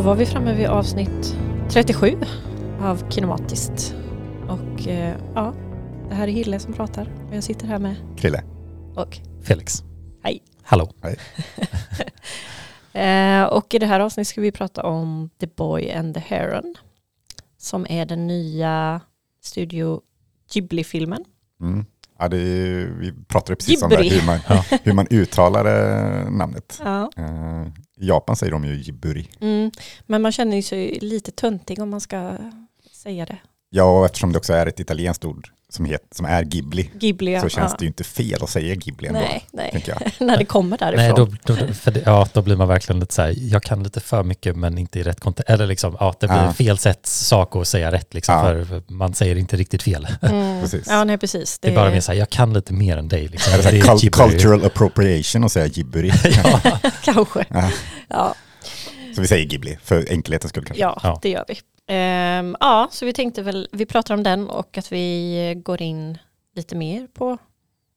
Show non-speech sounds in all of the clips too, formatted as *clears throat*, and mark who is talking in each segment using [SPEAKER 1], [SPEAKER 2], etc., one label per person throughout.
[SPEAKER 1] Då var vi framme vid avsnitt 37 av Kinematiskt. Och eh, ja, det här är Hille som pratar och jag sitter här med
[SPEAKER 2] Krille.
[SPEAKER 1] och
[SPEAKER 3] Felix.
[SPEAKER 1] Hej.
[SPEAKER 3] Hallå. *laughs*
[SPEAKER 1] Eh, och i det här avsnittet ska vi prata om The Boy and the Heron. Som är den nya Studio Ghibli-filmen.
[SPEAKER 2] Mm. Ja, det är, vi pratade precis om det,
[SPEAKER 1] Ghibli.
[SPEAKER 2] hur man, *laughs*
[SPEAKER 3] Ja.
[SPEAKER 2] hur man uttalar eh, namnet.
[SPEAKER 1] Ja.
[SPEAKER 2] Eh, I Japan säger de ju Jiburi.
[SPEAKER 1] Mm. Men man känner ju sig lite töntig om man ska säga det.
[SPEAKER 2] Ja, och eftersom det också är ett italienskt ord som, het, som är Ghibli
[SPEAKER 1] Ghibli, ja.
[SPEAKER 2] så känns
[SPEAKER 1] ja.
[SPEAKER 2] det ju inte fel att säga Ghibli ändå.
[SPEAKER 1] Nej, nej. *laughs* När det kommer därifrån.
[SPEAKER 3] Nej, då, då, för det, ja, då blir man verkligen lite så här, jag kan lite för mycket men inte i rätt kontext. Eller liksom, ja, det blir
[SPEAKER 2] Ja.
[SPEAKER 3] fel sätt sak att säga rätt liksom,
[SPEAKER 2] Ja.
[SPEAKER 3] för man säger inte riktigt fel.
[SPEAKER 1] Mm. *laughs*
[SPEAKER 2] Precis.
[SPEAKER 1] Ja, nej precis.
[SPEAKER 3] Det är bara mer så här, jag kan lite mer än dig. Liksom. *laughs*
[SPEAKER 2] Är det
[SPEAKER 3] är
[SPEAKER 2] cul-
[SPEAKER 3] gibberish.
[SPEAKER 2] cultural appropriation att säga Jiburi?
[SPEAKER 3] ja,
[SPEAKER 1] Kanske.
[SPEAKER 2] Ja.
[SPEAKER 1] Ja,
[SPEAKER 2] Så vi säger Ghibli, för enkelhetens skull kanske.
[SPEAKER 1] Ja. det gör vi. Ehm, ja, så vi tänkte väl, vi pratar om den och att vi går in lite mer på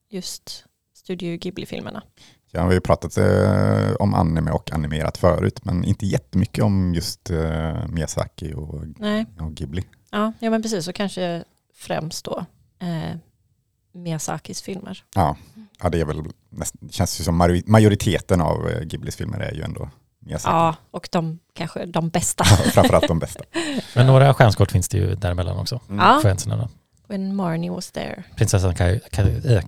[SPEAKER 1] just Studio Ghibli-filmerna.
[SPEAKER 2] Ja, vi har pratat eh, om anime och animerat förut, men inte jättemycket om just eh, Miyazaki och, och Ghibli.
[SPEAKER 1] ja, ja men precis, och kanske främst då eh, Miyazakis filmer.
[SPEAKER 2] Ja, ja det är väl näst, känns ju som majori- majoriteten av eh, Ghiblis filmer är ju ändå.
[SPEAKER 1] Ja, och de kanske de bästa. *laughs*
[SPEAKER 2] Framförallt de bästa. *laughs*
[SPEAKER 3] men några stjärnskott finns det ju däremellan också.
[SPEAKER 2] Mm.
[SPEAKER 1] Ja.
[SPEAKER 3] Får.
[SPEAKER 1] When Marnie was there.
[SPEAKER 3] Prinsessan Ka- Ka- eh,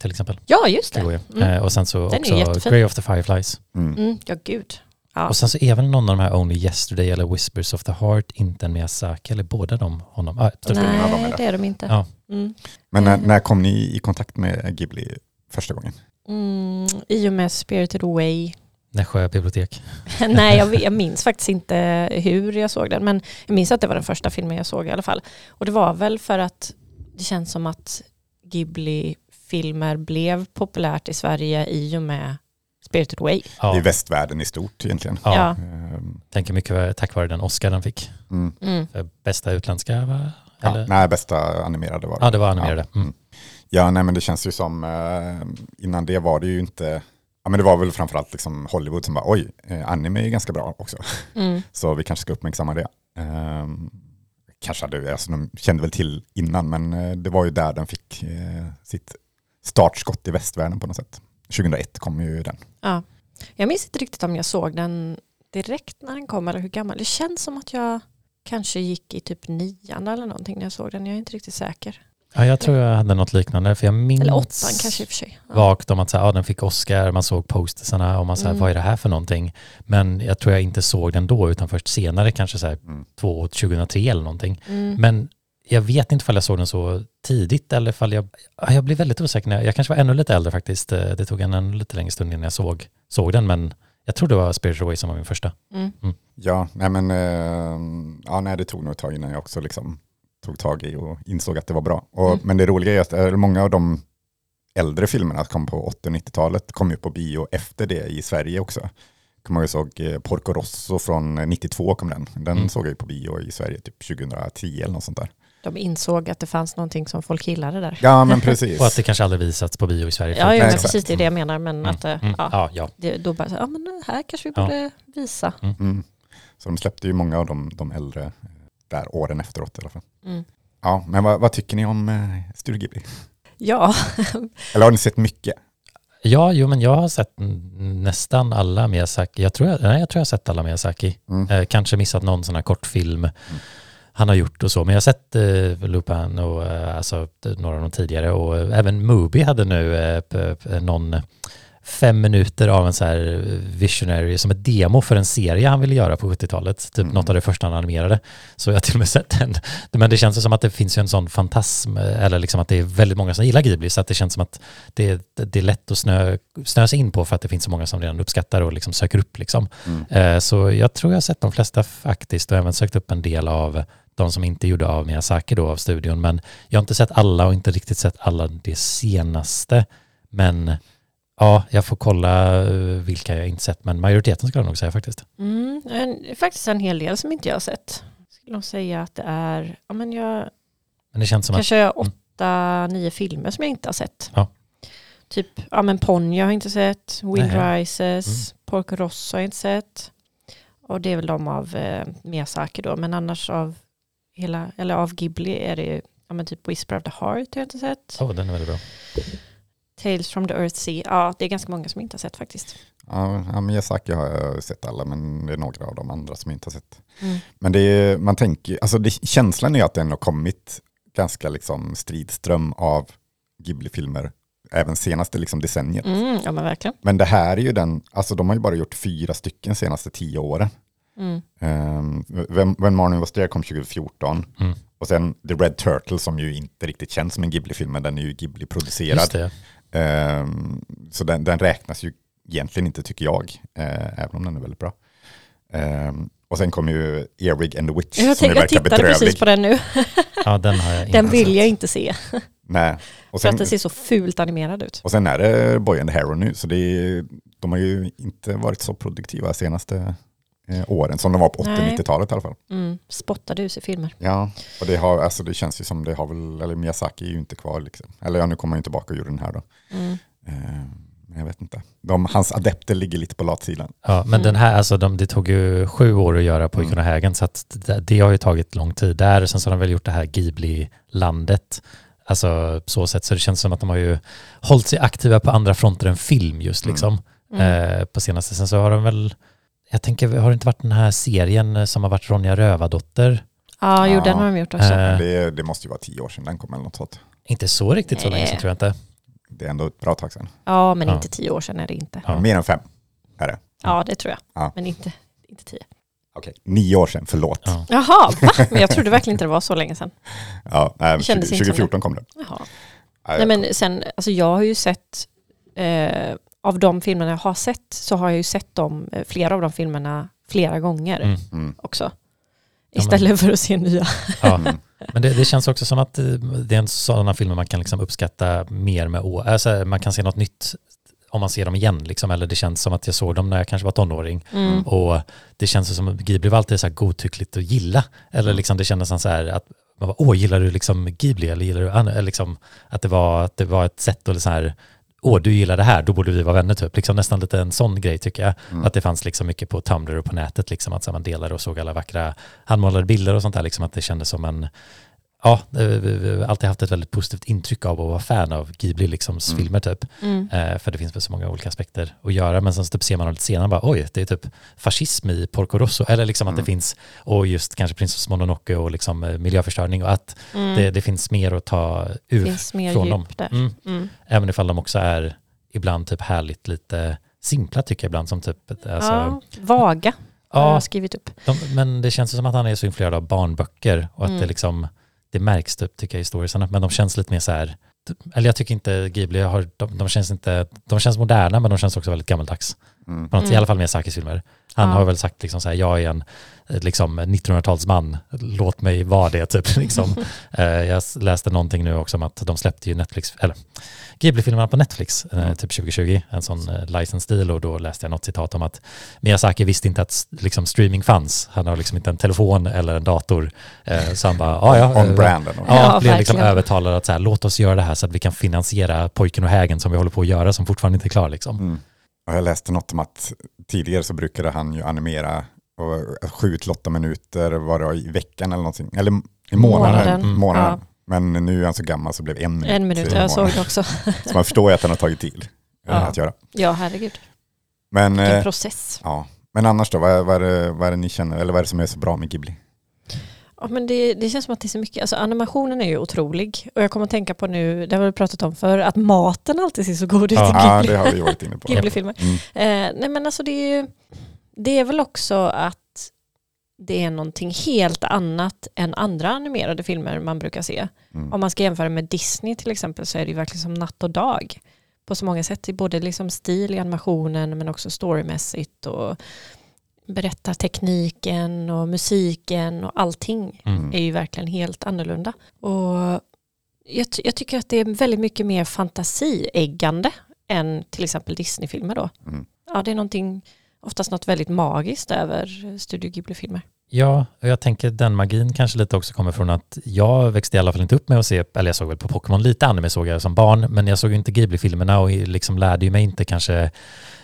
[SPEAKER 3] till exempel.
[SPEAKER 1] Ja, just det. Mm.
[SPEAKER 3] Eh, och sen så
[SPEAKER 1] Den
[SPEAKER 3] också. Grey of the Fireflies.
[SPEAKER 2] Mm.
[SPEAKER 1] Mm, ja, gud. Ja.
[SPEAKER 3] Och sen så är väl någon av de här Only Yesterday eller Whispers of the Heart inte en Miyazaki eller båda de honom. Ah,
[SPEAKER 2] är
[SPEAKER 1] Nej,
[SPEAKER 2] det.
[SPEAKER 1] det är de inte.
[SPEAKER 3] Ja.
[SPEAKER 1] Mm.
[SPEAKER 2] Men när,
[SPEAKER 1] Mm.
[SPEAKER 2] när kom ni i kontakt med Ghibli första gången?
[SPEAKER 1] Mm, I och med Spirited Away.
[SPEAKER 3] Nässjö bibliotek. *laughs*
[SPEAKER 1] Nej, jag, jag minns faktiskt inte hur jag såg den. Men jag minns att det var den första filmen jag såg i alla fall. Och det var väl för att det känns som att Ghibli-filmer blev populärt i Sverige i och med Spirited Away.
[SPEAKER 3] Ja,
[SPEAKER 2] I västvärlden i stort egentligen.
[SPEAKER 3] ja,
[SPEAKER 1] Ja.
[SPEAKER 2] Ehm,
[SPEAKER 3] tänker mycket tack vare den Oscar den fick.
[SPEAKER 2] Mm.
[SPEAKER 1] Mm.
[SPEAKER 3] För bästa utländska, va?
[SPEAKER 2] Ja, nej, bästa animerade var det.
[SPEAKER 3] Ja, det var animerade.
[SPEAKER 2] Ja.
[SPEAKER 3] Mm.
[SPEAKER 2] Ja, nej men det känns ju som, eh, innan det var det ju inte, ja men det var väl framförallt liksom Hollywood som bara, oj, eh, anime är ganska bra också.
[SPEAKER 1] Mm. *laughs*
[SPEAKER 2] Så vi kanske ska uppmärksamma det. Ehm, kanske hade, alltså de kände väl till innan, men eh, det var ju där den fick eh, sitt startskott i västvärlden på något sätt. 2001 kom ju den.
[SPEAKER 1] Ja. Jag minns inte riktigt om jag såg den direkt när den kom eller hur gammal. Det känns som att jag kanske gick i typ nian eller någonting när jag såg den. Jag är inte riktigt säker.
[SPEAKER 3] Ja, jag tror jag hade något liknande, för jag minns
[SPEAKER 1] Eller åttan kanske i och för sig. Ja.
[SPEAKER 3] vagt om att så här, ja, den fick Oscar, man såg postersarna och man sa,
[SPEAKER 1] Mm.
[SPEAKER 3] vad är det här för någonting? Men jag tror jag inte såg den då, utan först senare, kanske så här,
[SPEAKER 2] Mm.
[SPEAKER 3] två, 2003 eller någonting.
[SPEAKER 1] Mm.
[SPEAKER 3] Men jag vet inte ifall jag såg den så tidigt eller ifall jag, ja, jag blir väldigt osäker. när jag- Jag kanske var ännu lite äldre faktiskt. Eh, Det tog en ännu lite längre stund innan jag såg, såg den, men jag tror det var Spirit Away som var min första.
[SPEAKER 1] Mm.
[SPEAKER 2] Ja, nej men eh, ja, nej, det tog nog ett tag innan jag också liksom tog tag i och insåg att det var bra. Och,
[SPEAKER 1] Mm.
[SPEAKER 2] Men det roliga är att eh, många av de äldre filmerna som kom på 80 och 90-talet kom ju på bio efter det i Sverige också. Kommer jag såg eh, Porco Rosso från eh, 92 kom den. Den
[SPEAKER 3] Mm.
[SPEAKER 2] såg jag ju på bio i Sverige typ 2010 eller något sånt där.
[SPEAKER 1] De insåg att det fanns någonting som folk gillade där.
[SPEAKER 2] Ja men precis.
[SPEAKER 3] Och att det kanske aldrig visats på bio i Sverige.
[SPEAKER 1] Ja,
[SPEAKER 2] exakt.
[SPEAKER 1] precis det är det jag menar. Men
[SPEAKER 3] Mm,
[SPEAKER 1] att, eh,
[SPEAKER 3] mm,
[SPEAKER 1] ja,
[SPEAKER 3] ja,
[SPEAKER 1] det, då bara, ja men här kanske vi
[SPEAKER 3] Ja.
[SPEAKER 1] borde visa.
[SPEAKER 2] Mm. Så de släppte ju många av de, de äldre eh, där åren efteråt i alla fall.
[SPEAKER 1] Mm.
[SPEAKER 2] Ja, men vad, vad tycker ni om eh, Studio Ghibli?
[SPEAKER 1] Ja, *laughs*
[SPEAKER 2] Eller har ni sett mycket?
[SPEAKER 3] Ja, jo, men jag har sett nästan alla Miyazaki. Jag tror jag, nej, jag, tror jag har sett alla Miyazaki.
[SPEAKER 2] Mm.
[SPEAKER 3] Eh, kanske missat någon sån här kortfilm han har gjort och så. Men jag har sett eh, Lupin och eh, alltså, några av de tidigare. Och eh, även Mubi hade nu eh, p- p- någon fem minuter av en så här visionary som ett demo för en serie han ville göra på 70-talet. Typ
[SPEAKER 2] Mm.
[SPEAKER 3] något av det första han animerade. Så jag har till och med sett den. Men det känns som att det finns ju en sån fantasm, eller liksom att det är väldigt många som gillar Ghibli, så att det känns som att det, det är lätt att snö, snöa sig in på för att det finns så många som redan uppskattar och liksom söker upp. Liksom.
[SPEAKER 2] Mm.
[SPEAKER 3] Eh, Så jag tror jag har sett de flesta faktiskt och även sökt upp en del av de som inte gjorde av Miyazaki då av studion. Men jag har inte sett alla och inte riktigt sett alla det senaste. Men ja, jag får kolla eh, vilka jag inte sett. Men majoriteten skulle jag nog säga faktiskt.
[SPEAKER 1] mm, en, faktiskt en hel del som inte jag har sett. Skulle nog säga att det är, ja men jag,
[SPEAKER 3] Men det känns som att
[SPEAKER 1] kanske åtta, nio filmer som jag inte har sett.
[SPEAKER 3] Ja.
[SPEAKER 1] Typ, ja men Ponyo har jag inte sett, Wind
[SPEAKER 3] Nej.
[SPEAKER 1] Rises, Porco Rosso har jag inte sett. Och det är väl de av eh, Miyazaki då, men annars av hela, eller av Ghibli är det ju, ja men typ Whisper of the Heart har jag inte sett.
[SPEAKER 3] Oh, den är väldigt bra.
[SPEAKER 1] Tales from the Earth Sea, ja det är ganska många som inte har sett faktiskt.
[SPEAKER 2] Ja, Miyazaki har jag sett alla, men det är några av de andra som jag inte har sett.
[SPEAKER 1] Mm.
[SPEAKER 2] Men det är, man tänker, alltså det, känslan är att den har kommit ganska liksom stridström av Ghibli-filmer, även senaste liksom decenniet.
[SPEAKER 1] Mm, ja men verkligen.
[SPEAKER 2] Men det här är ju den, alltså de har ju bara gjort fyra stycken senaste tio åren.
[SPEAKER 1] Mm.
[SPEAKER 2] Um, When, When Morning Was There kom 2014.
[SPEAKER 3] Mm.
[SPEAKER 2] Och sen The Red Turtle som ju inte riktigt känns som en Ghibli-film, men den är ju Ghibli-producerad. Ehm, så den, den räknas ju egentligen inte tycker jag, eh, även om den är väldigt bra. Ehm, och sen kom ju Earwig and the Witch
[SPEAKER 1] Jag,
[SPEAKER 2] som
[SPEAKER 1] jag
[SPEAKER 2] verkar
[SPEAKER 1] tittade
[SPEAKER 2] bedrövlig.
[SPEAKER 1] precis på den nu. *laughs*
[SPEAKER 3] Ja, den har jag inte
[SPEAKER 1] Den vill
[SPEAKER 3] sett.
[SPEAKER 1] jag inte se.
[SPEAKER 2] Nej. Och
[SPEAKER 1] För
[SPEAKER 2] sen,
[SPEAKER 1] att den ser så fult animerad ut.
[SPEAKER 2] och sen är det Boy and the Hero nu, så det är, de har ju inte varit så produktiva senaste åren, som de var på 80
[SPEAKER 1] Nej.
[SPEAKER 2] 90-talet i alla fall.
[SPEAKER 1] Mm. Spottade ut i filmer.
[SPEAKER 2] Ja, och det, har, alltså det känns ju som det har väl, eller Miyazaki är ju inte kvar liksom. Eller ja, nu kommer han ju tillbaka och gjorde den här då.
[SPEAKER 1] Mm.
[SPEAKER 2] Eh, men jag vet inte. De, hans adepter ligger lite på latsidan.
[SPEAKER 3] Ja, men
[SPEAKER 1] Mm.
[SPEAKER 3] den här, alltså de, det tog ju sju år att göra på
[SPEAKER 2] Mm.
[SPEAKER 3] Hägen, så att det, det har ju tagit lång tid där. Sen så har de väl gjort det här Ghibli-landet. Alltså så sätt, så det känns som att de har ju hållit sig aktiva på andra fronter än film just
[SPEAKER 2] Mm.
[SPEAKER 3] liksom.
[SPEAKER 1] Mm.
[SPEAKER 3] Eh, på senaste. Sen så har de väl, jag tänker, har det inte varit den här serien som har varit Ronja Rövardotter?
[SPEAKER 1] Ja, jo
[SPEAKER 2] Ja.
[SPEAKER 1] den har de gjort också.
[SPEAKER 3] Eh,
[SPEAKER 2] Det, det måste ju vara tio år sedan den kom eller något sånt.
[SPEAKER 3] inte så riktigt så
[SPEAKER 1] Nej.
[SPEAKER 3] länge sedan tror jag inte.
[SPEAKER 2] Det är ändå ett bra tag sedan.
[SPEAKER 1] Ja, men
[SPEAKER 3] Ja.
[SPEAKER 1] inte tio år sedan är det inte.
[SPEAKER 3] Ja.
[SPEAKER 2] Mer än fem är det.
[SPEAKER 1] Ja, det tror jag.
[SPEAKER 2] Ja.
[SPEAKER 1] Men inte, inte tio.
[SPEAKER 2] Okej, nio år sedan, förlåt.
[SPEAKER 3] Ja.
[SPEAKER 1] Jaha, va? Men jag trodde verkligen inte det var så länge sedan.
[SPEAKER 2] Ja,
[SPEAKER 1] Det kändes
[SPEAKER 2] 20,
[SPEAKER 1] inte som
[SPEAKER 2] 2014 kom den.
[SPEAKER 1] Jaha.
[SPEAKER 2] Ja,
[SPEAKER 1] Nej, men sen, alltså jag har ju sett, eh, av de filmerna jag har sett, så har jag ju sett dem, eh, flera av de filmerna flera gånger
[SPEAKER 3] Mm.
[SPEAKER 2] Mm.
[SPEAKER 1] också.
[SPEAKER 3] Ja, men-
[SPEAKER 1] Istället för att se nya.
[SPEAKER 3] Ja. *laughs*
[SPEAKER 2] Mm.
[SPEAKER 3] Men det, det känns också som att eh, det är en sådana filmer man kan liksom uppskatta mer med år. Alltså, man kan se något nytt om man ser dem igen, liksom. eller det känns som att jag såg dem när jag kanske var tonåring.
[SPEAKER 1] Mm.
[SPEAKER 3] Och det känns som att Ghibli var alltid så här godtyckligt att gilla. Eller liksom det kändes som så här att man bara, åh, gillar du liksom Ghibli eller gillar du, an-" eller liksom att det var, att det var ett sätt att så här, åh, du gillar det här, då borde vi vara vänner typ. Liksom nästan lite en sån grej tycker jag.
[SPEAKER 2] Mm.
[SPEAKER 3] Att det fanns liksom mycket på Tumblr och på nätet, liksom att man delade och såg alla vackra handmålade bilder och sånt där, liksom att det kändes som en, ja, eh, vi har alltid haft ett väldigt positivt intryck av att vara fan av Ghibli, liksom
[SPEAKER 2] Mm.
[SPEAKER 3] filmer typ.
[SPEAKER 1] Mm.
[SPEAKER 3] Eh, för det finns väl så många olika aspekter att göra. Men sen typ ser man lite senare bara oj, det är typ fascism i Porco Rosso. Eller liksom att
[SPEAKER 2] Mm.
[SPEAKER 3] det finns, och just kanske Prinsess Mononoke och liksom eh, miljöförstöring och att
[SPEAKER 1] Mm.
[SPEAKER 3] det, det finns mer att ta ur
[SPEAKER 1] finns mer
[SPEAKER 3] från dem.
[SPEAKER 1] där.
[SPEAKER 3] Mm.
[SPEAKER 1] Mm.
[SPEAKER 3] Även ifall de också är ibland typ härligt lite simpla tycker jag ibland som typ, alltså,
[SPEAKER 1] ja, vaga har
[SPEAKER 3] ja,
[SPEAKER 1] jag skrivit upp.
[SPEAKER 3] de, men det känns som att han är så influerad av barnböcker och att
[SPEAKER 1] Mm.
[SPEAKER 3] det liksom, det märks typ tycker jag i storiesarna, men de känns lite mer så här, eller jag tycker inte Ghibli har, de, de känns inte, de känns moderna men de känns också väldigt gammaldags.
[SPEAKER 2] Mm.
[SPEAKER 3] På något,
[SPEAKER 1] Mm.
[SPEAKER 3] I alla fall med Sakis filmer. Han
[SPEAKER 1] Ja.
[SPEAKER 3] har väl sagt liksom så här, jag är en eh, liksom 1900-talsman, låt mig vara det typ. *laughs* Liksom. *laughs* Eh, jag läste någonting nu också om att de släppte ju Netflix, eller Ghibli-filmerna på Netflix, eh,
[SPEAKER 2] Mm.
[SPEAKER 3] typ 2020, en sån eh, license deal och då läste jag något citat om att Miyazaki visste inte att liksom, streaming fanns. Han har liksom inte en telefon eller en dator. Eh, så han bara, *laughs* ja ja.
[SPEAKER 2] On
[SPEAKER 3] eh,
[SPEAKER 2] branden.
[SPEAKER 3] Ja,
[SPEAKER 1] Ja,
[SPEAKER 3] blev liksom övertalad att så här, låt oss göra det här så att vi kan finansiera Pojken och hägen som vi håller på att göra som fortfarande inte är klar liksom.
[SPEAKER 2] Mm. Och jag läste något om att tidigare så brukade han ju animera och sju till åtta minuter var det i veckan eller någonting. Eller i månaden.
[SPEAKER 1] Månaden.
[SPEAKER 3] Mm.
[SPEAKER 2] månaden. Men nu är han så gammal så blev en minut.
[SPEAKER 1] En minut, jag såg det också. *laughs*
[SPEAKER 2] Så man förstår ju att han har tagit till eh,
[SPEAKER 3] Ja.
[SPEAKER 2] att göra.
[SPEAKER 1] Ja, herregud.
[SPEAKER 2] Men,
[SPEAKER 1] Vilken
[SPEAKER 2] eh,
[SPEAKER 1] process.
[SPEAKER 2] ja. Men annars då, vad är, vad, är det, vad är det ni känner, eller vad är det som är så bra med Ghibli?
[SPEAKER 1] Ja, men det, det känns som att det är så mycket, alltså animationen är ju otrolig. Och jag kommer att tänka på nu, det har vi pratat om för att maten alltid ser så god ut
[SPEAKER 3] Ja.
[SPEAKER 1] i
[SPEAKER 2] Ja,
[SPEAKER 1] Ghibli.
[SPEAKER 2] det har vi varit inne på. *laughs*
[SPEAKER 1] Ghibli-filmer.
[SPEAKER 2] Mm.
[SPEAKER 1] Eh, nej men alltså det är ju, det är väl också att det är någonting helt annat än andra animerade filmer man brukar se.
[SPEAKER 2] Mm.
[SPEAKER 1] Om man ska jämföra med Disney till exempel så är det ju verkligen som natt och dag. På så många sätt, i både liksom stil i animationen men också storymässigt och berättartekniken och musiken och allting
[SPEAKER 3] Mm.
[SPEAKER 1] är ju verkligen helt annorlunda. Och jag, ty- jag tycker att det är väldigt mycket mer fantasieggande än till exempel Disney-filmer då.
[SPEAKER 2] Mm.
[SPEAKER 1] Ja, det är någonting, oftast något väldigt magiskt över Studio Ghibli-filmer.
[SPEAKER 3] Ja, och jag tänker den magin kanske lite också kommer från att jag växte i alla fall inte upp med att se, eller jag såg väl på Pokémon lite anime såg jag som barn, men jag såg ju inte Ghibli-filmerna och liksom lärde ju mig inte kanske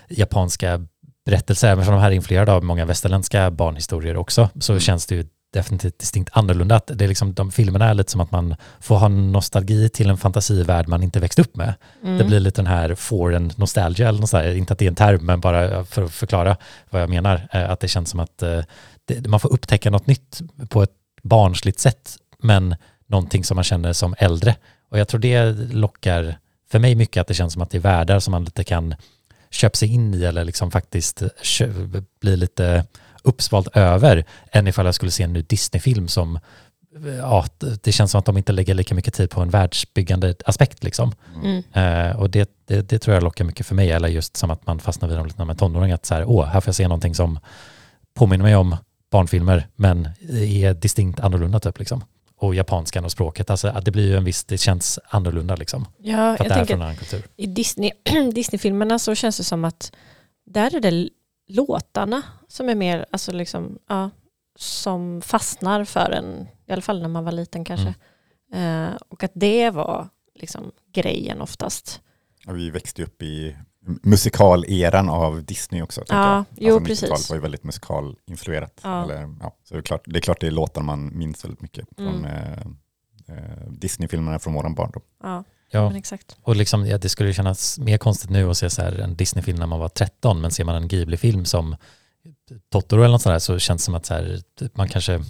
[SPEAKER 3] japanska berättelser, även för de här är influerade av många västerländska barnhistorier också, så
[SPEAKER 2] Mm.
[SPEAKER 3] känns det ju definitivt distinkt annorlunda. Att det är liksom, de filmerna är lite som att man får ha nostalgi till en fantasivärld man inte växt upp med.
[SPEAKER 1] Mm.
[SPEAKER 3] Det blir lite den här foreign nostalgia, eller något inte att det är en term, men bara för att förklara vad jag menar. Eh, Att det känns som att eh, det, man får upptäcka något nytt på ett barnsligt sätt, men någonting som man känner som äldre. Och jag tror det lockar för mig mycket att det känns som att det är världar som man lite kan köpa sig in i eller liksom faktiskt kö- bli lite uppsvalt över än ifall jag skulle se en ny Disney-film som ja, det känns som att de inte lägger lika mycket tid på en världsbyggande aspekt liksom.
[SPEAKER 1] Mm.
[SPEAKER 3] Eh, och det, det, det tror jag lockar mycket för mig, eller just som att man fastnar vid dem lite när man är tonåring, att så här, åh, här får jag se någonting som påminner mig om barnfilmer, men är distinkt annorlunda typ liksom. Och japanskan och språket, alltså att det blir ju en viss, det känns annorlunda liksom.
[SPEAKER 1] Ja,
[SPEAKER 3] För att
[SPEAKER 1] jag
[SPEAKER 3] det är från en annan kultur.
[SPEAKER 1] i Disney, *clears throat* Disney-filmerna så känns det som att där är det låtarna som är mer, alltså liksom, ja, som fastnar för en, i alla fall när man var liten kanske. Eh, och att det var liksom grejen oftast.
[SPEAKER 2] Och vi växte upp i musikaleran av Disney också.
[SPEAKER 1] Ja,
[SPEAKER 2] jag.
[SPEAKER 1] jo,
[SPEAKER 2] 90-talet
[SPEAKER 1] precis.
[SPEAKER 2] var ju väldigt musikalinfluerat.
[SPEAKER 1] Ja.
[SPEAKER 2] Eller, ja, så det är, klart, det är klart det är låtar man minns väldigt mycket från
[SPEAKER 1] Mm.
[SPEAKER 2] eh, eh, Disney-filmerna från våran barndom.
[SPEAKER 1] Ja,
[SPEAKER 3] Ja,
[SPEAKER 1] men exakt.
[SPEAKER 3] och liksom, ja, det skulle ju kännas mer konstigt nu att se så här en Disney-film när man var 13, men ser man en Ghibli-film som Totoro eller något sånt där så känns det som att så här, man kanske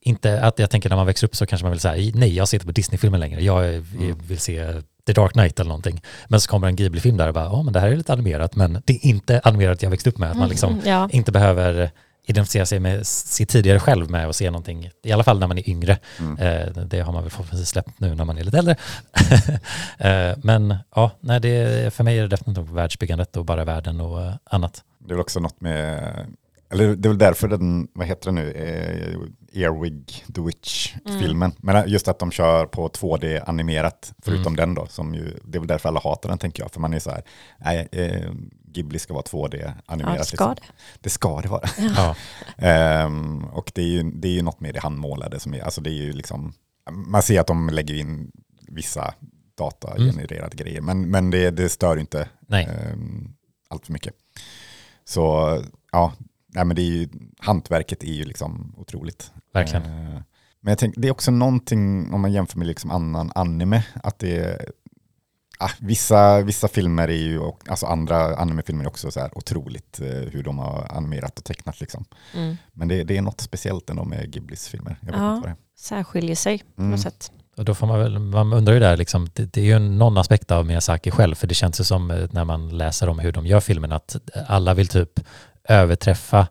[SPEAKER 3] inte, att jag tänker när man växer upp så kanske man vill säga nej jag ser inte på Disney-filmer längre, jag är-
[SPEAKER 2] Mm.
[SPEAKER 3] vill se The Dark Knight eller någonting. Men så kommer en Ghibli-film där och bara, ja men det här är lite animerat, men det är inte animerat jag växte upp med. Att man liksom
[SPEAKER 1] Mm, ja.
[SPEAKER 3] inte behöver identifiera sig med sitt tidigare själv med och se någonting, i alla fall när man är yngre.
[SPEAKER 2] Mm.
[SPEAKER 3] Eh, det har man väl förhoppningsvis släppt nu när man är lite äldre. *laughs* eh, men ja, nej, det, för mig är det definitivt världsbyggandet och bara världen och eh, annat.
[SPEAKER 2] Det är väl också något med, eller det är väl därför den, vad heter det nu, eh, Earwig The Witch-filmen. Men just att de kör på 2D animerat, förutom den då, som ju, det är väl därför alla hatar den tänker jag, för man är så här, nej, eh, Ghibli ska vara 2D animerat.
[SPEAKER 1] Ja, det ska
[SPEAKER 2] liksom.
[SPEAKER 1] det.
[SPEAKER 2] Det ska det vara.
[SPEAKER 3] Ja, *laughs*
[SPEAKER 2] Ehm, och det är, ju, det är ju något med det handmålade som är, alltså det är ju liksom, man ser att de lägger in vissa datagenererade grejer, men, men det, det stör inte um, allt för mycket. Så ja, nej, men det är ju, hantverket är ju liksom otroligt.
[SPEAKER 3] Verkligen.
[SPEAKER 2] Eh, men jag tänker, det är också någonting, om man jämför med liksom annan anime, att det är, ah, vissa, vissa filmer är ju, och- alltså andra animefilmer är också så här otroligt eh, hur de har animerat och tecknat liksom.
[SPEAKER 1] Mm.
[SPEAKER 2] Men det, det är något speciellt ändå med Ghiblis filmer. Jag vet
[SPEAKER 1] Ja.
[SPEAKER 2] inte vad det
[SPEAKER 1] Särskiljer sig på
[SPEAKER 2] Mm.
[SPEAKER 1] något sätt.
[SPEAKER 3] Och då får man väl, man undrar ju där liksom, det, det är ju någon aspekt av Miyazaki själv, för det känns ju som eh, när man läser om hur de gör filmen, att alla vill typ överträffa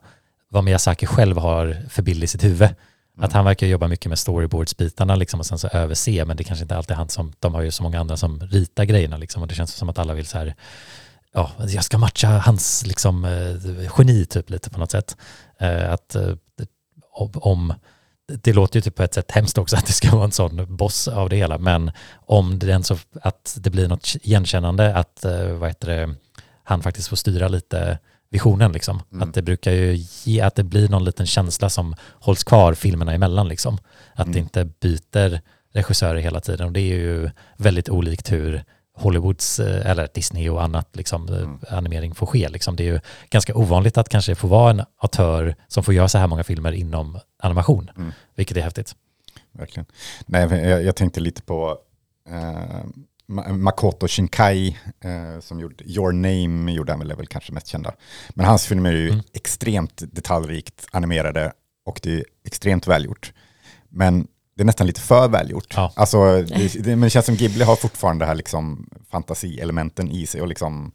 [SPEAKER 3] vad Miyazaki själv har för bild i sitt huvud.
[SPEAKER 2] Mm.
[SPEAKER 3] Att han verkar jobba mycket med storyboardsbitarna liksom, och sen så överse, men det kanske inte alltid är han som, de har ju så många andra som ritar grejerna liksom, och det känns som att alla vill så här, ja, jag ska matcha hans liksom, eh, geni typ lite på något sätt. Eh, att eh, om- det låter ju typ på ett sätt hemskt också att det ska vara en sån boss av det hela, men om det är så att det blir något igenkännande, att vad heter det, han faktiskt får styra lite visionen liksom.
[SPEAKER 2] Mm.
[SPEAKER 3] Att det brukar ju ge, att det blir någon liten känsla som hålls kvar filmerna emellan liksom. Att det
[SPEAKER 2] Mm.
[SPEAKER 3] inte byter regissörer hela tiden och det är ju väldigt olikt hur Hollywoods, eh, eller Disney och annat liksom, eh,
[SPEAKER 2] Mm.
[SPEAKER 3] animering får ske. Liksom. Det är ju ganska ovanligt att kanske få vara en autör som får göra så här många filmer inom animation,
[SPEAKER 2] Mm.
[SPEAKER 3] vilket är häftigt.
[SPEAKER 2] Verkligen. Nej, jag, jag tänkte lite på eh, Makoto Shinkai eh, som gjorde Your Name, gjorde han väl, är väl kanske mest kända. Men hans filmer är ju
[SPEAKER 3] Mm.
[SPEAKER 2] extremt detaljrikt animerade och det är extremt välgjort. Men det är nästan lite för välgjort.
[SPEAKER 3] Ja.
[SPEAKER 2] Alltså, det, det, men det känns som Ghibli har fortfarande det här liksom fantasielementen i sig och liksom,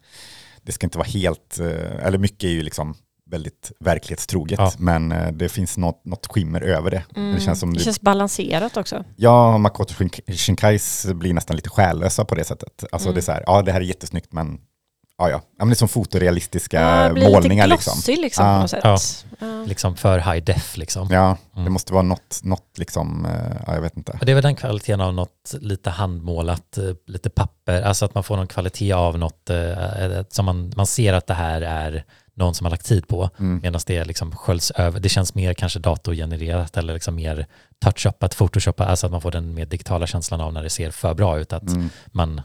[SPEAKER 2] det ska inte vara helt, eh, eller mycket är ju liksom väldigt verklighetstroget,
[SPEAKER 3] Ja.
[SPEAKER 2] men eh, det finns något, något skimmer över det.
[SPEAKER 1] Mm.
[SPEAKER 2] Det känns som
[SPEAKER 1] det
[SPEAKER 2] det,
[SPEAKER 1] känns balanserat också.
[SPEAKER 2] Ja, Makoto Shin- Shinkais blir nästan lite själlösa på det sättet. Alltså
[SPEAKER 1] Mm.
[SPEAKER 2] det är så här, ja det här är jättesnyggt men ja, ja. ja men det är som fotorealistiska
[SPEAKER 1] Ja, det blir
[SPEAKER 2] målningar
[SPEAKER 1] lite
[SPEAKER 2] liksom.
[SPEAKER 1] glossy liksom,
[SPEAKER 2] Ja.
[SPEAKER 1] på något sätt.
[SPEAKER 3] Ja.
[SPEAKER 1] Ja.
[SPEAKER 3] Liksom för high def liksom.
[SPEAKER 2] Ja, det
[SPEAKER 3] Mm.
[SPEAKER 2] måste vara något, något liksom, eh, ja jag vet inte.
[SPEAKER 3] Och Det är väl den kvaliteten av något lite handmålat, eh, lite papper, alltså att man får någon kvalitet av något eh, som man, man ser att det här är någon som har lagt tid på,
[SPEAKER 2] Mm.
[SPEAKER 3] medan det liksom sköljs över. Det känns mer kanske datorgenererat eller liksom mer touch-upat, photoshoppat, alltså att man får den mer digitala känslan av när det ser för bra ut, att
[SPEAKER 2] Mm.
[SPEAKER 3] man,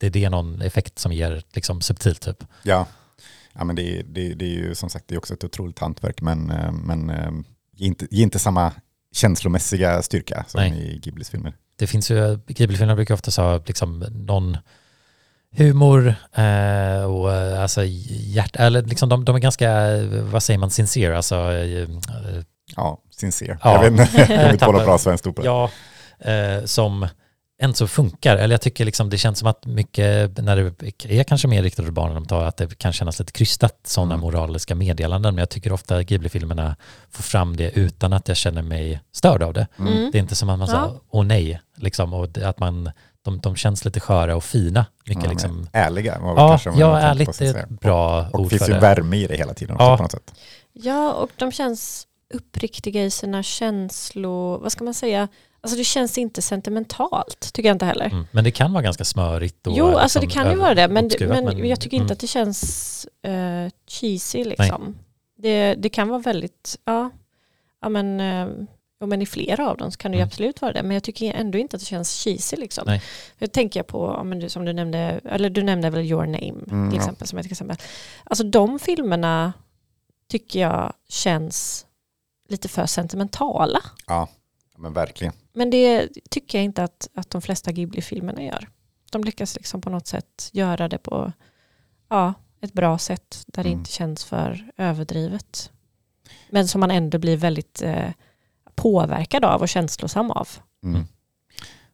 [SPEAKER 3] det är det någon effekt som ger liksom subtilt typ.
[SPEAKER 2] Ja. Ja, men det, det, det är ju som sagt det är också ett otroligt hantverk men, eh, men eh, ger inte, ger inte samma känslomässiga styrka som
[SPEAKER 3] Nej.
[SPEAKER 2] i Ghiblis filmer.
[SPEAKER 3] Det finns ju, Ghibli-filmer brukar ofta ha liksom någon humor eh, och eh, alltså hjärt, eller liksom de, de är ganska, eh, vad säger man, sincere, alltså eh, eh,
[SPEAKER 2] Ja, sincere.
[SPEAKER 3] Ja.
[SPEAKER 2] Jag vet inte, jag vet *laughs* inte vad bra svenskt ord på det.
[SPEAKER 3] ja, eh, som ändå så funkar. Eller jag tycker liksom det känns som att mycket, när det är kanske mer riktat åt barn, de tar att det kan kännas lite krystat, sådana
[SPEAKER 2] Mm.
[SPEAKER 3] moraliska meddelanden. Men jag tycker ofta Ghibli-filmerna får fram det utan att jag känner mig störd av det.
[SPEAKER 1] Mm.
[SPEAKER 3] Det är inte som att man
[SPEAKER 1] Ja.
[SPEAKER 3] säger åh nej, liksom, och att man, de, de känns lite sköra och fina. Mycket
[SPEAKER 2] Ja,
[SPEAKER 3] liksom.
[SPEAKER 2] men Ärliga var
[SPEAKER 3] Ja,
[SPEAKER 2] kanske
[SPEAKER 3] ja ärligt är ett bra
[SPEAKER 2] Och det
[SPEAKER 3] ord
[SPEAKER 2] finns
[SPEAKER 3] för
[SPEAKER 2] ju
[SPEAKER 3] det.
[SPEAKER 2] värme i det hela tiden också
[SPEAKER 3] Ja.
[SPEAKER 2] på något sätt.
[SPEAKER 1] Ja, och de känns uppriktiga i sina känslor. Vad ska man säga? Alltså det känns inte sentimentalt, tycker jag inte heller.
[SPEAKER 3] Mm. Men det kan vara ganska smörigt. Och
[SPEAKER 1] jo, alltså det
[SPEAKER 3] liksom
[SPEAKER 1] kan ju vara det, men,
[SPEAKER 3] uppskruvat,
[SPEAKER 1] men, jag tycker inte
[SPEAKER 3] mm.
[SPEAKER 1] att det känns eh, cheesy liksom. Det, det kan vara väldigt, ja, ja men, eh, ja, men i flera av dem så kan det ju
[SPEAKER 3] Mm.
[SPEAKER 1] absolut vara det, men jag tycker ändå inte att det känns cheesy liksom.
[SPEAKER 3] Nej.
[SPEAKER 1] Jag tänker på, ja, men du, som du nämnde, eller du nämnde väl Your Name
[SPEAKER 2] Mm,
[SPEAKER 1] till
[SPEAKER 2] ja.
[SPEAKER 1] exempel som ett exempel. Alltså de filmerna tycker jag känns lite för sentimentala.
[SPEAKER 2] Ja, men verkligen.
[SPEAKER 1] Men det tycker jag inte att, att de flesta Ghibli-filmerna gör. De lyckas liksom på något sätt göra det på ja, ett bra sätt där det
[SPEAKER 2] Mm.
[SPEAKER 1] inte känns för överdrivet. Men som man ändå blir väldigt eh, påverkad av och känslosam av.
[SPEAKER 2] Mm.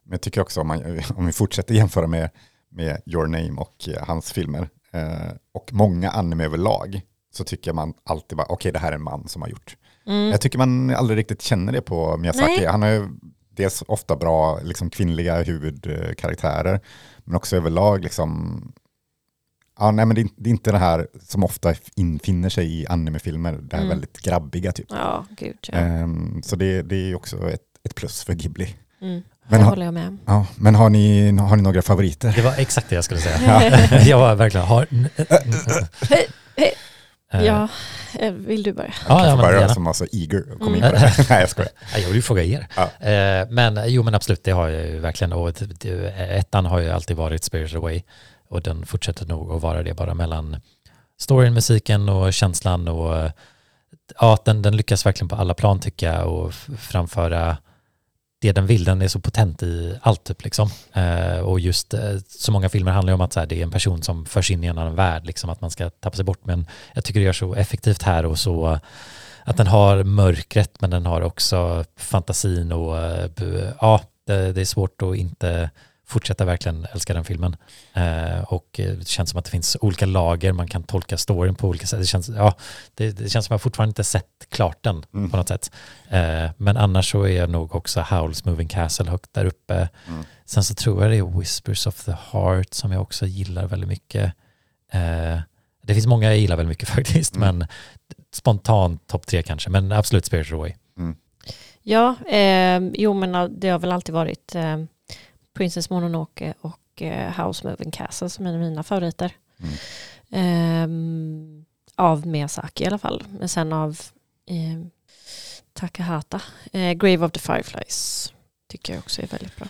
[SPEAKER 2] Men jag tycker också om, man, *laughs* om vi fortsätter jämföra med, med Your Name och eh, hans filmer eh, och många anime överlag så tycker man alltid bara okej det här är en man som har gjort.
[SPEAKER 1] Mm.
[SPEAKER 2] Jag tycker man aldrig riktigt känner det på Miyazaki.
[SPEAKER 1] Nej.
[SPEAKER 2] Han har ju dels ofta bra liksom, kvinnliga huvudkaraktärer men också överlag liksom Ja, nej, men det är, det är inte det här som ofta infinner sig i animefilmer, det här
[SPEAKER 1] Mm.
[SPEAKER 2] väldigt grabbiga typ.
[SPEAKER 1] Ja, gud ja.
[SPEAKER 2] Ehm, så det, det är ju också ett, ett plus för Ghibli.
[SPEAKER 1] Mm.
[SPEAKER 2] Men
[SPEAKER 1] det håller jag med.
[SPEAKER 2] Ja, men har ni, har ni några favoriter?
[SPEAKER 3] Det var exakt det jag skulle säga. *laughs* *laughs* jag var verkligen... Har, *laughs*
[SPEAKER 1] Hej, hej. Ja, vill du börja?
[SPEAKER 3] ja,
[SPEAKER 2] jag
[SPEAKER 3] ja men
[SPEAKER 2] börja som var så eager och kom
[SPEAKER 1] Mm.
[SPEAKER 2] in på det. Nej, jag skojar.
[SPEAKER 3] Ja, Jag vill ju fråga er.
[SPEAKER 2] Ja.
[SPEAKER 3] Eh, Men jo men absolut, det har jag ju verkligen. Och ettan har ju alltid varit Spirited Away. Och den fortsätter nog att vara det bara mellan storyn, musiken och känslan. Och eh, ja, den, den lyckas verkligen på alla plan tycker jag och framföra det den vill. Den är så potent i allt typ liksom. Eh, och just eh, så många filmer handlar ju om att så här, det är en person som förs in i en annan värld, liksom att man ska tappa sig bort. Men jag tycker det gör så effektivt här och så eh, att den har mörkret men den har också fantasin och eh, ja, det, det är svårt att inte fortsätta verkligen älska den filmen. Eh, och eh, det känns som att det finns olika lager, man kan tolka storyn på olika sätt. Det känns, ja, det, det känns som att jag fortfarande inte sett klart den
[SPEAKER 2] Mm.
[SPEAKER 3] på något sätt. Eh, men annars så är jag nog också Howls Moving Castle högt där uppe.
[SPEAKER 2] Mm.
[SPEAKER 3] Sen så tror jag det är Whispers of the Heart som jag också gillar väldigt mycket. Eh, det finns många jag gillar väldigt mycket *laughs* faktiskt,
[SPEAKER 2] Mm.
[SPEAKER 3] men spontant topp tre kanske, men absolut Spirited Away.
[SPEAKER 1] Ja, eh, jo men det har väl alltid varit eh, Princess Mononoke och eh, House Moving Castle som är mina favoriter.
[SPEAKER 2] Mm.
[SPEAKER 1] Ehm, av Miyazaki i alla fall. Men sen av eh, Takahata. Eh, Grave of the Fireflies tycker jag också är väldigt bra.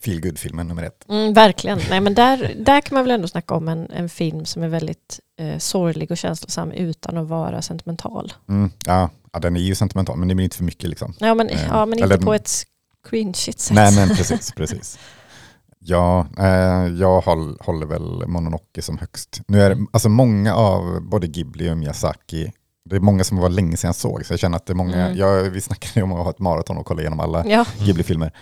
[SPEAKER 2] Feel filmen nummer ett.
[SPEAKER 1] Mm, verkligen. Nej, men där, där kan man väl ändå snacka om en, en film som är väldigt eh, sorglig och känslosam utan att vara sentimental.
[SPEAKER 2] Mm. Ja, ja, den är ju sentimental men det blir inte för mycket liksom.
[SPEAKER 1] Ja, men,
[SPEAKER 2] Eh,
[SPEAKER 1] ja, men inte på ett cringeigt sätt.
[SPEAKER 2] Nej men precis, precis. Ja, eh, jag håll, håller väl Mononoke som högst. Nu är det, alltså många av både Ghibli och Miyazaki, det är många som var länge sedan jag såg, så jag känner att det är många,
[SPEAKER 1] Mm.
[SPEAKER 2] jag, vi snackade ju om att ha ett maraton och kolla igenom alla
[SPEAKER 1] Ja,
[SPEAKER 2] Ghibli-filmer.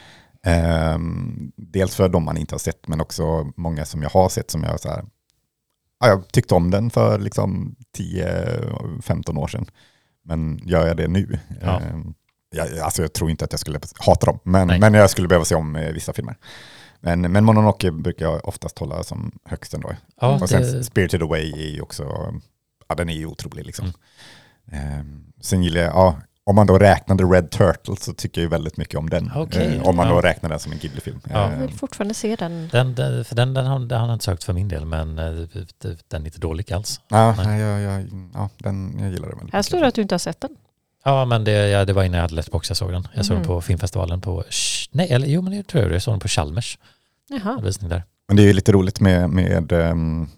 [SPEAKER 2] Ehm, dels för de man inte har sett, men också många som jag har sett som jag så här, ja, jag tyckte om den för liksom 10-15 år sedan. Men gör jag det nu?
[SPEAKER 3] Ja.
[SPEAKER 2] Ehm, jag, alltså jag tror inte att jag skulle hata dem, men,
[SPEAKER 3] Nej.
[SPEAKER 2] men jag skulle behöva se om eh, vissa filmer. Men, men Mononoke brukar jag oftast hålla som högst ändå.
[SPEAKER 3] Ja,
[SPEAKER 2] Och sen
[SPEAKER 3] det,
[SPEAKER 2] Spirited Away är ju också, ja den är ju otrolig liksom.
[SPEAKER 3] Mm.
[SPEAKER 2] Ehm, sen gillar jag, ja, om man då räknade Red Turtle så tycker jag ju väldigt mycket om den.
[SPEAKER 3] Okej.
[SPEAKER 2] Eh, om man då
[SPEAKER 3] Ja.
[SPEAKER 2] räknar den som en Ghibli-film.
[SPEAKER 3] Ja.
[SPEAKER 1] jag vill fortfarande se den.
[SPEAKER 3] den, den, för den, den, har, den har jag inte sökt för min del, men eh, den är inte dålig alls.
[SPEAKER 2] ja,
[SPEAKER 3] nej,
[SPEAKER 2] jag, jag, ja, den, jag gillar den väldigt
[SPEAKER 1] Här står det att du inte har sett den.
[SPEAKER 3] Ja, men det, ja, det var innan jag hade Letterboxd jag såg den. Jag såg
[SPEAKER 1] Mhm.
[SPEAKER 3] den på filmfestivalen på, Sh- nej, eller jo men det tror jag det. Jag såg den på Chalmers.
[SPEAKER 1] Jaha.
[SPEAKER 3] Visning där.
[SPEAKER 2] Men det är ju lite roligt med, med um,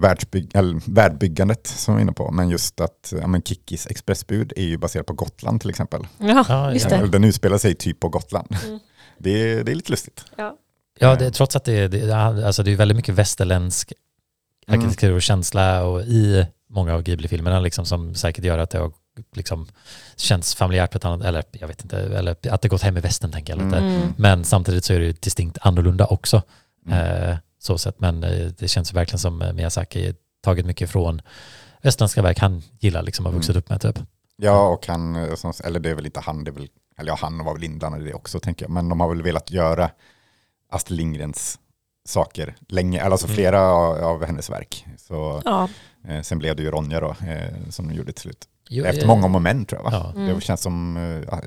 [SPEAKER 2] världsbygg, eller, världbyggandet som vi är inne på. Men just att ja, men Kickis expressbud är ju baserat på Gotland till exempel.
[SPEAKER 1] Ja,
[SPEAKER 3] Ja,
[SPEAKER 1] just det.
[SPEAKER 2] Den utspelar sig typ på Gotland.
[SPEAKER 1] Mm. *laughs*
[SPEAKER 2] Det, är, det är lite lustigt.
[SPEAKER 1] Ja.
[SPEAKER 3] Ja, det, trots att det, det, alltså det är väldigt mycket västerländsk
[SPEAKER 2] Mm.
[SPEAKER 3] arkitektur och känsla och i många av Ghibli-filmerna liksom, som säkert gör att det har liksom känns familjärt på ett annat, eller jag vet inte, eller att det gått hem i västern tänker jag lite.
[SPEAKER 1] Mm.
[SPEAKER 3] Men samtidigt så är det ju distinkt annorlunda också.
[SPEAKER 2] Mm.
[SPEAKER 3] Eh, så sett. Men eh, det känns verkligen som eh, Miyazaki tagit mycket från västerländska verk han gillar liksom har vuxit
[SPEAKER 2] Mm.
[SPEAKER 3] upp med typ.
[SPEAKER 2] Ja, och han, eh, eller det är väl inte han, det är väl, eller ja, han var väl inblandad i det också tänker jag. Men de har väl velat göra Astrid Lindgrens saker länge, eller alltså
[SPEAKER 3] Mm.
[SPEAKER 2] flera av, av hennes verk. Så,
[SPEAKER 1] Ja.
[SPEAKER 2] eh, sen blev det ju Ronja då, eh, som de gjorde till slut.
[SPEAKER 3] Jo,
[SPEAKER 2] Efter
[SPEAKER 3] eh,
[SPEAKER 2] många men tror jag va?
[SPEAKER 3] Ja.
[SPEAKER 1] Mm.
[SPEAKER 2] Det känns som eh,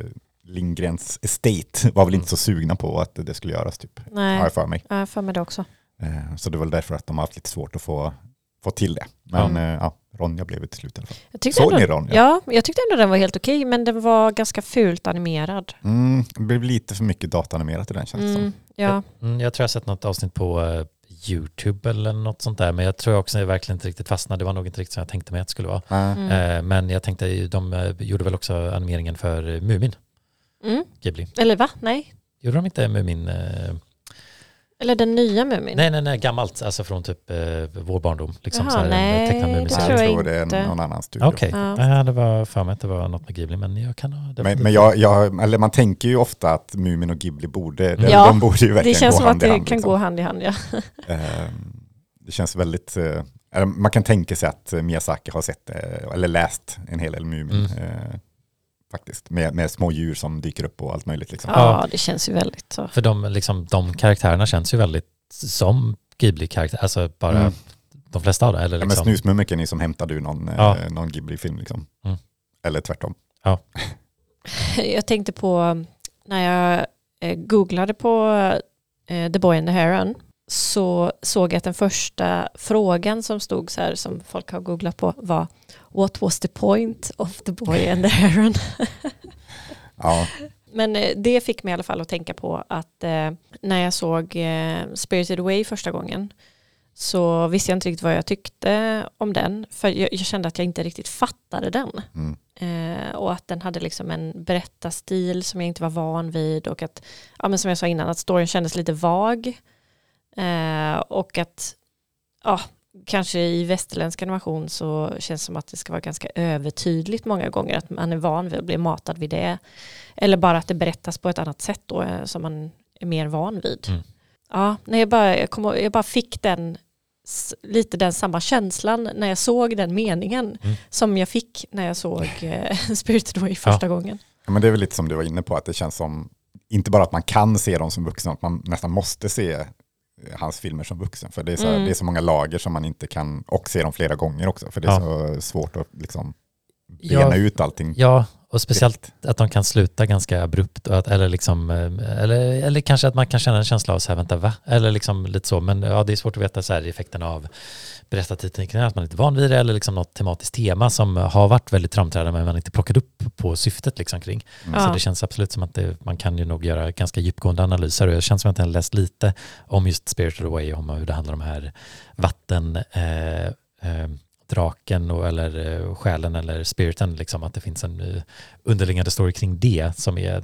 [SPEAKER 2] Lindgrens estate var väl inte så sugna på att det skulle göras typ. Har
[SPEAKER 1] Nej,
[SPEAKER 2] jag för mig.
[SPEAKER 1] jag har för mig det också.
[SPEAKER 2] Eh, Så det var väl därför att de har haft lite svårt att få, få till det. Men
[SPEAKER 1] Ja.
[SPEAKER 2] ja. ja, Ronja blev det till slut i alla fall.
[SPEAKER 1] Jag tyckte
[SPEAKER 2] Såg
[SPEAKER 1] ändå,
[SPEAKER 2] ni Ronja?
[SPEAKER 1] Ja, jag tyckte ändå den var helt okej, men den var ganska fult animerad.
[SPEAKER 2] Mm, det blev lite för mycket dataanimerat i den känns det som.
[SPEAKER 1] Mm, ja.
[SPEAKER 3] Mm, jag tror jag har sett något avsnitt på YouTube eller något sånt där. Men jag tror också att jag verkligen inte riktigt fastnade. Det var nog inte riktigt som jag tänkte mig att det skulle vara.
[SPEAKER 1] Mm.
[SPEAKER 3] Eh, men jag tänkte, de eh, gjorde väl också animeringen för eh, Mumin,
[SPEAKER 1] Mm.
[SPEAKER 3] Ghibli.
[SPEAKER 1] Eller va? Nej.
[SPEAKER 3] Gjorde de inte Mumin? Eh,
[SPEAKER 1] Eller den nya Mumin?
[SPEAKER 3] nej, nej, nej, gammalt, alltså från typ eh, vår barndom. Liksom,
[SPEAKER 1] Jaha,
[SPEAKER 3] så här, en
[SPEAKER 1] nej, det tror jag
[SPEAKER 2] jag tror det är
[SPEAKER 1] inte.
[SPEAKER 2] någon annan studio.
[SPEAKER 3] Okej,
[SPEAKER 1] Ja.
[SPEAKER 3] ja. det var för mig att det var något med Ghibli, men jag kan ha... Det,
[SPEAKER 2] Men, men jag, jag, eller man tänker ju ofta att Mumin och Ghibli borde, de,
[SPEAKER 1] Ja,
[SPEAKER 2] de borde ju verkligen
[SPEAKER 1] Det känns
[SPEAKER 2] gå
[SPEAKER 1] som
[SPEAKER 2] hand
[SPEAKER 1] att
[SPEAKER 2] i
[SPEAKER 1] det
[SPEAKER 2] hand.
[SPEAKER 1] kan
[SPEAKER 2] liksom.
[SPEAKER 1] gå hand i hand, ja. *laughs*
[SPEAKER 2] Ehm, Det känns väldigt, eh, man kan tänka sig att eh, Miyazaki har sett, eh, eller läst en hel del Mumin.
[SPEAKER 3] Mm.
[SPEAKER 2] Faktiskt, med, med små djur som dyker upp och allt möjligt. Liksom.
[SPEAKER 1] Ja, det känns ju väldigt så.
[SPEAKER 3] För de, liksom, de karaktärerna känns ju väldigt som Ghibli-karaktärer, alltså bara
[SPEAKER 2] Mm.
[SPEAKER 3] de flesta av det. Eller
[SPEAKER 2] Ja, men
[SPEAKER 3] liksom,
[SPEAKER 2] Snusmumriken är som hämtade ur någon,
[SPEAKER 3] Ja.
[SPEAKER 2] eh, någon Ghibli-film. Liksom.
[SPEAKER 3] Mm.
[SPEAKER 2] Eller tvärtom. *laughs*
[SPEAKER 1] Jag tänkte på när jag eh, googlade på eh, The Boy and the Heron så såg jag att den första frågan som stod så här som folk har googlat på var What was the point of the boy and the heron? *laughs*
[SPEAKER 2] Ja,
[SPEAKER 1] Men eh, det fick mig i alla fall att tänka på att eh, när jag såg eh, Spirited Away första gången så visste jag inte riktigt vad jag tyckte om den. För jag, jag kände att jag inte riktigt fattade den.
[SPEAKER 2] mm.
[SPEAKER 1] Eh, och att den hade liksom en berättarstil som jag inte var van vid och att, ja men som jag sa innan, att storyn kändes lite vag. Eh, och att, ja, kanske i västerländsk animation så känns det som att det ska vara ganska övertydligt många gånger, att man är van vid att bli matad vid det. Eller bara att det berättas på ett annat sätt då, eh, som man är mer van vid.
[SPEAKER 3] Mm.
[SPEAKER 1] Ja, nej, jag, bara, jag, kom, ihåg- jag bara fick den lite den samma känslan när jag såg den meningen
[SPEAKER 3] Mm.
[SPEAKER 1] som jag fick när jag såg eh, *laughs* Spirited Away första gången.
[SPEAKER 2] Ja, men det är väl lite som du var inne på, att det känns som, inte bara att man kan se dem som vuxen, att man nästan måste se hans filmer som vuxen. För det är, så,
[SPEAKER 1] Mm.
[SPEAKER 2] det är så många lager som man inte kan, och se dem flera gånger också. För det är
[SPEAKER 3] Ja.
[SPEAKER 2] så svårt att liksom
[SPEAKER 3] Ja.
[SPEAKER 2] bena ut allting.
[SPEAKER 3] Ja, och speciellt att de kan sluta ganska abrupt. Och att, eller, liksom, eh, eller, eller kanske att man kan känna en känsla av så här, vänta, va? Eller liksom lite så. Men ja, det är svårt att veta så här, effekten av berättartekniken, att man inte är van vid det, eller liksom något tematiskt tema som har varit väldigt framträdande men man inte plockat upp på syftet liksom kring.
[SPEAKER 2] Mm.
[SPEAKER 3] Så det känns absolut som att det, man kan ju nog göra ganska djupgående analyser och jag känns som att jag har läst lite om just Spiritual Away, om hur det handlar om här vatten, eh, eh, draken och, eller eh, själen eller spiriten, liksom, att det finns en underliggande story kring det som, är,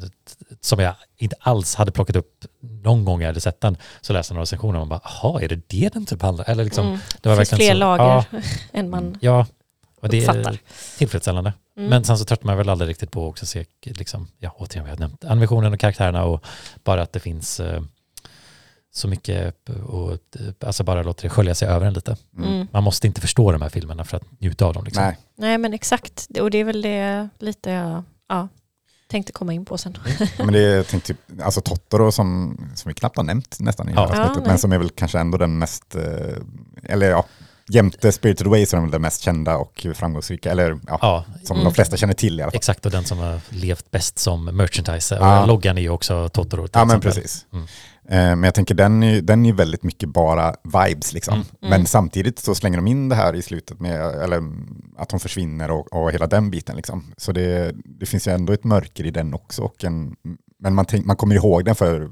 [SPEAKER 3] som jag inte alls hade plockat upp någon gång jag hade sett den. Så läste jag några recensioner och man bara, jaha, är det det den typ handlar eller liksom,
[SPEAKER 1] Mm.
[SPEAKER 3] det var
[SPEAKER 1] Det
[SPEAKER 3] verkligen
[SPEAKER 1] fler
[SPEAKER 3] så-
[SPEAKER 1] lager
[SPEAKER 3] Ja, *laughs*
[SPEAKER 1] än man
[SPEAKER 3] ja, och det
[SPEAKER 1] uppfattar.
[SPEAKER 3] är tillfredsställande.
[SPEAKER 1] Mm.
[SPEAKER 3] Men sen så tröttnar man väl aldrig riktigt på att också se, liksom, ja återigen vi har nämnt animationen och karaktärerna och bara att det finns eh, så mycket och alltså bara låter det skölja sig över en lite.
[SPEAKER 2] Mm.
[SPEAKER 1] Mm.
[SPEAKER 3] Man måste inte förstå de här filmerna för att njuta av dem. Liksom.
[SPEAKER 2] Nej,
[SPEAKER 1] Nej men exakt, och det är väl det lite jag ja, tänkte komma in på sen.
[SPEAKER 2] men det är jag tänkte, typ, alltså Totoro som, som vi knappt har nämnt nästan i
[SPEAKER 3] Ja.
[SPEAKER 2] det här
[SPEAKER 1] Ja,
[SPEAKER 2] avsnittet,
[SPEAKER 1] nej.
[SPEAKER 2] men som är väl kanske ändå den mest, eh, eller ja, jämte Spirited Away så är den väl den mest kända och framgångsrika, eller ja,
[SPEAKER 3] Ja,
[SPEAKER 2] som
[SPEAKER 1] Mm.
[SPEAKER 2] de flesta känner till i alla fall.
[SPEAKER 3] exakt och den som har levt bäst som merchandise.
[SPEAKER 2] Ja.
[SPEAKER 3] Loggan är ju också Totoro.
[SPEAKER 2] Ja men
[SPEAKER 3] exempel.
[SPEAKER 2] precis.
[SPEAKER 3] Mm.
[SPEAKER 2] Eh, Men jag tänker den är, den är väldigt mycket bara vibes liksom.
[SPEAKER 3] Mm.
[SPEAKER 1] Mm.
[SPEAKER 2] Men samtidigt så slänger de in det här i slutet med, eller att hon försvinner och, och hela den biten liksom. Så det, det finns ju ändå ett mörker i den också. En, men man, tänk, man kommer ihåg den för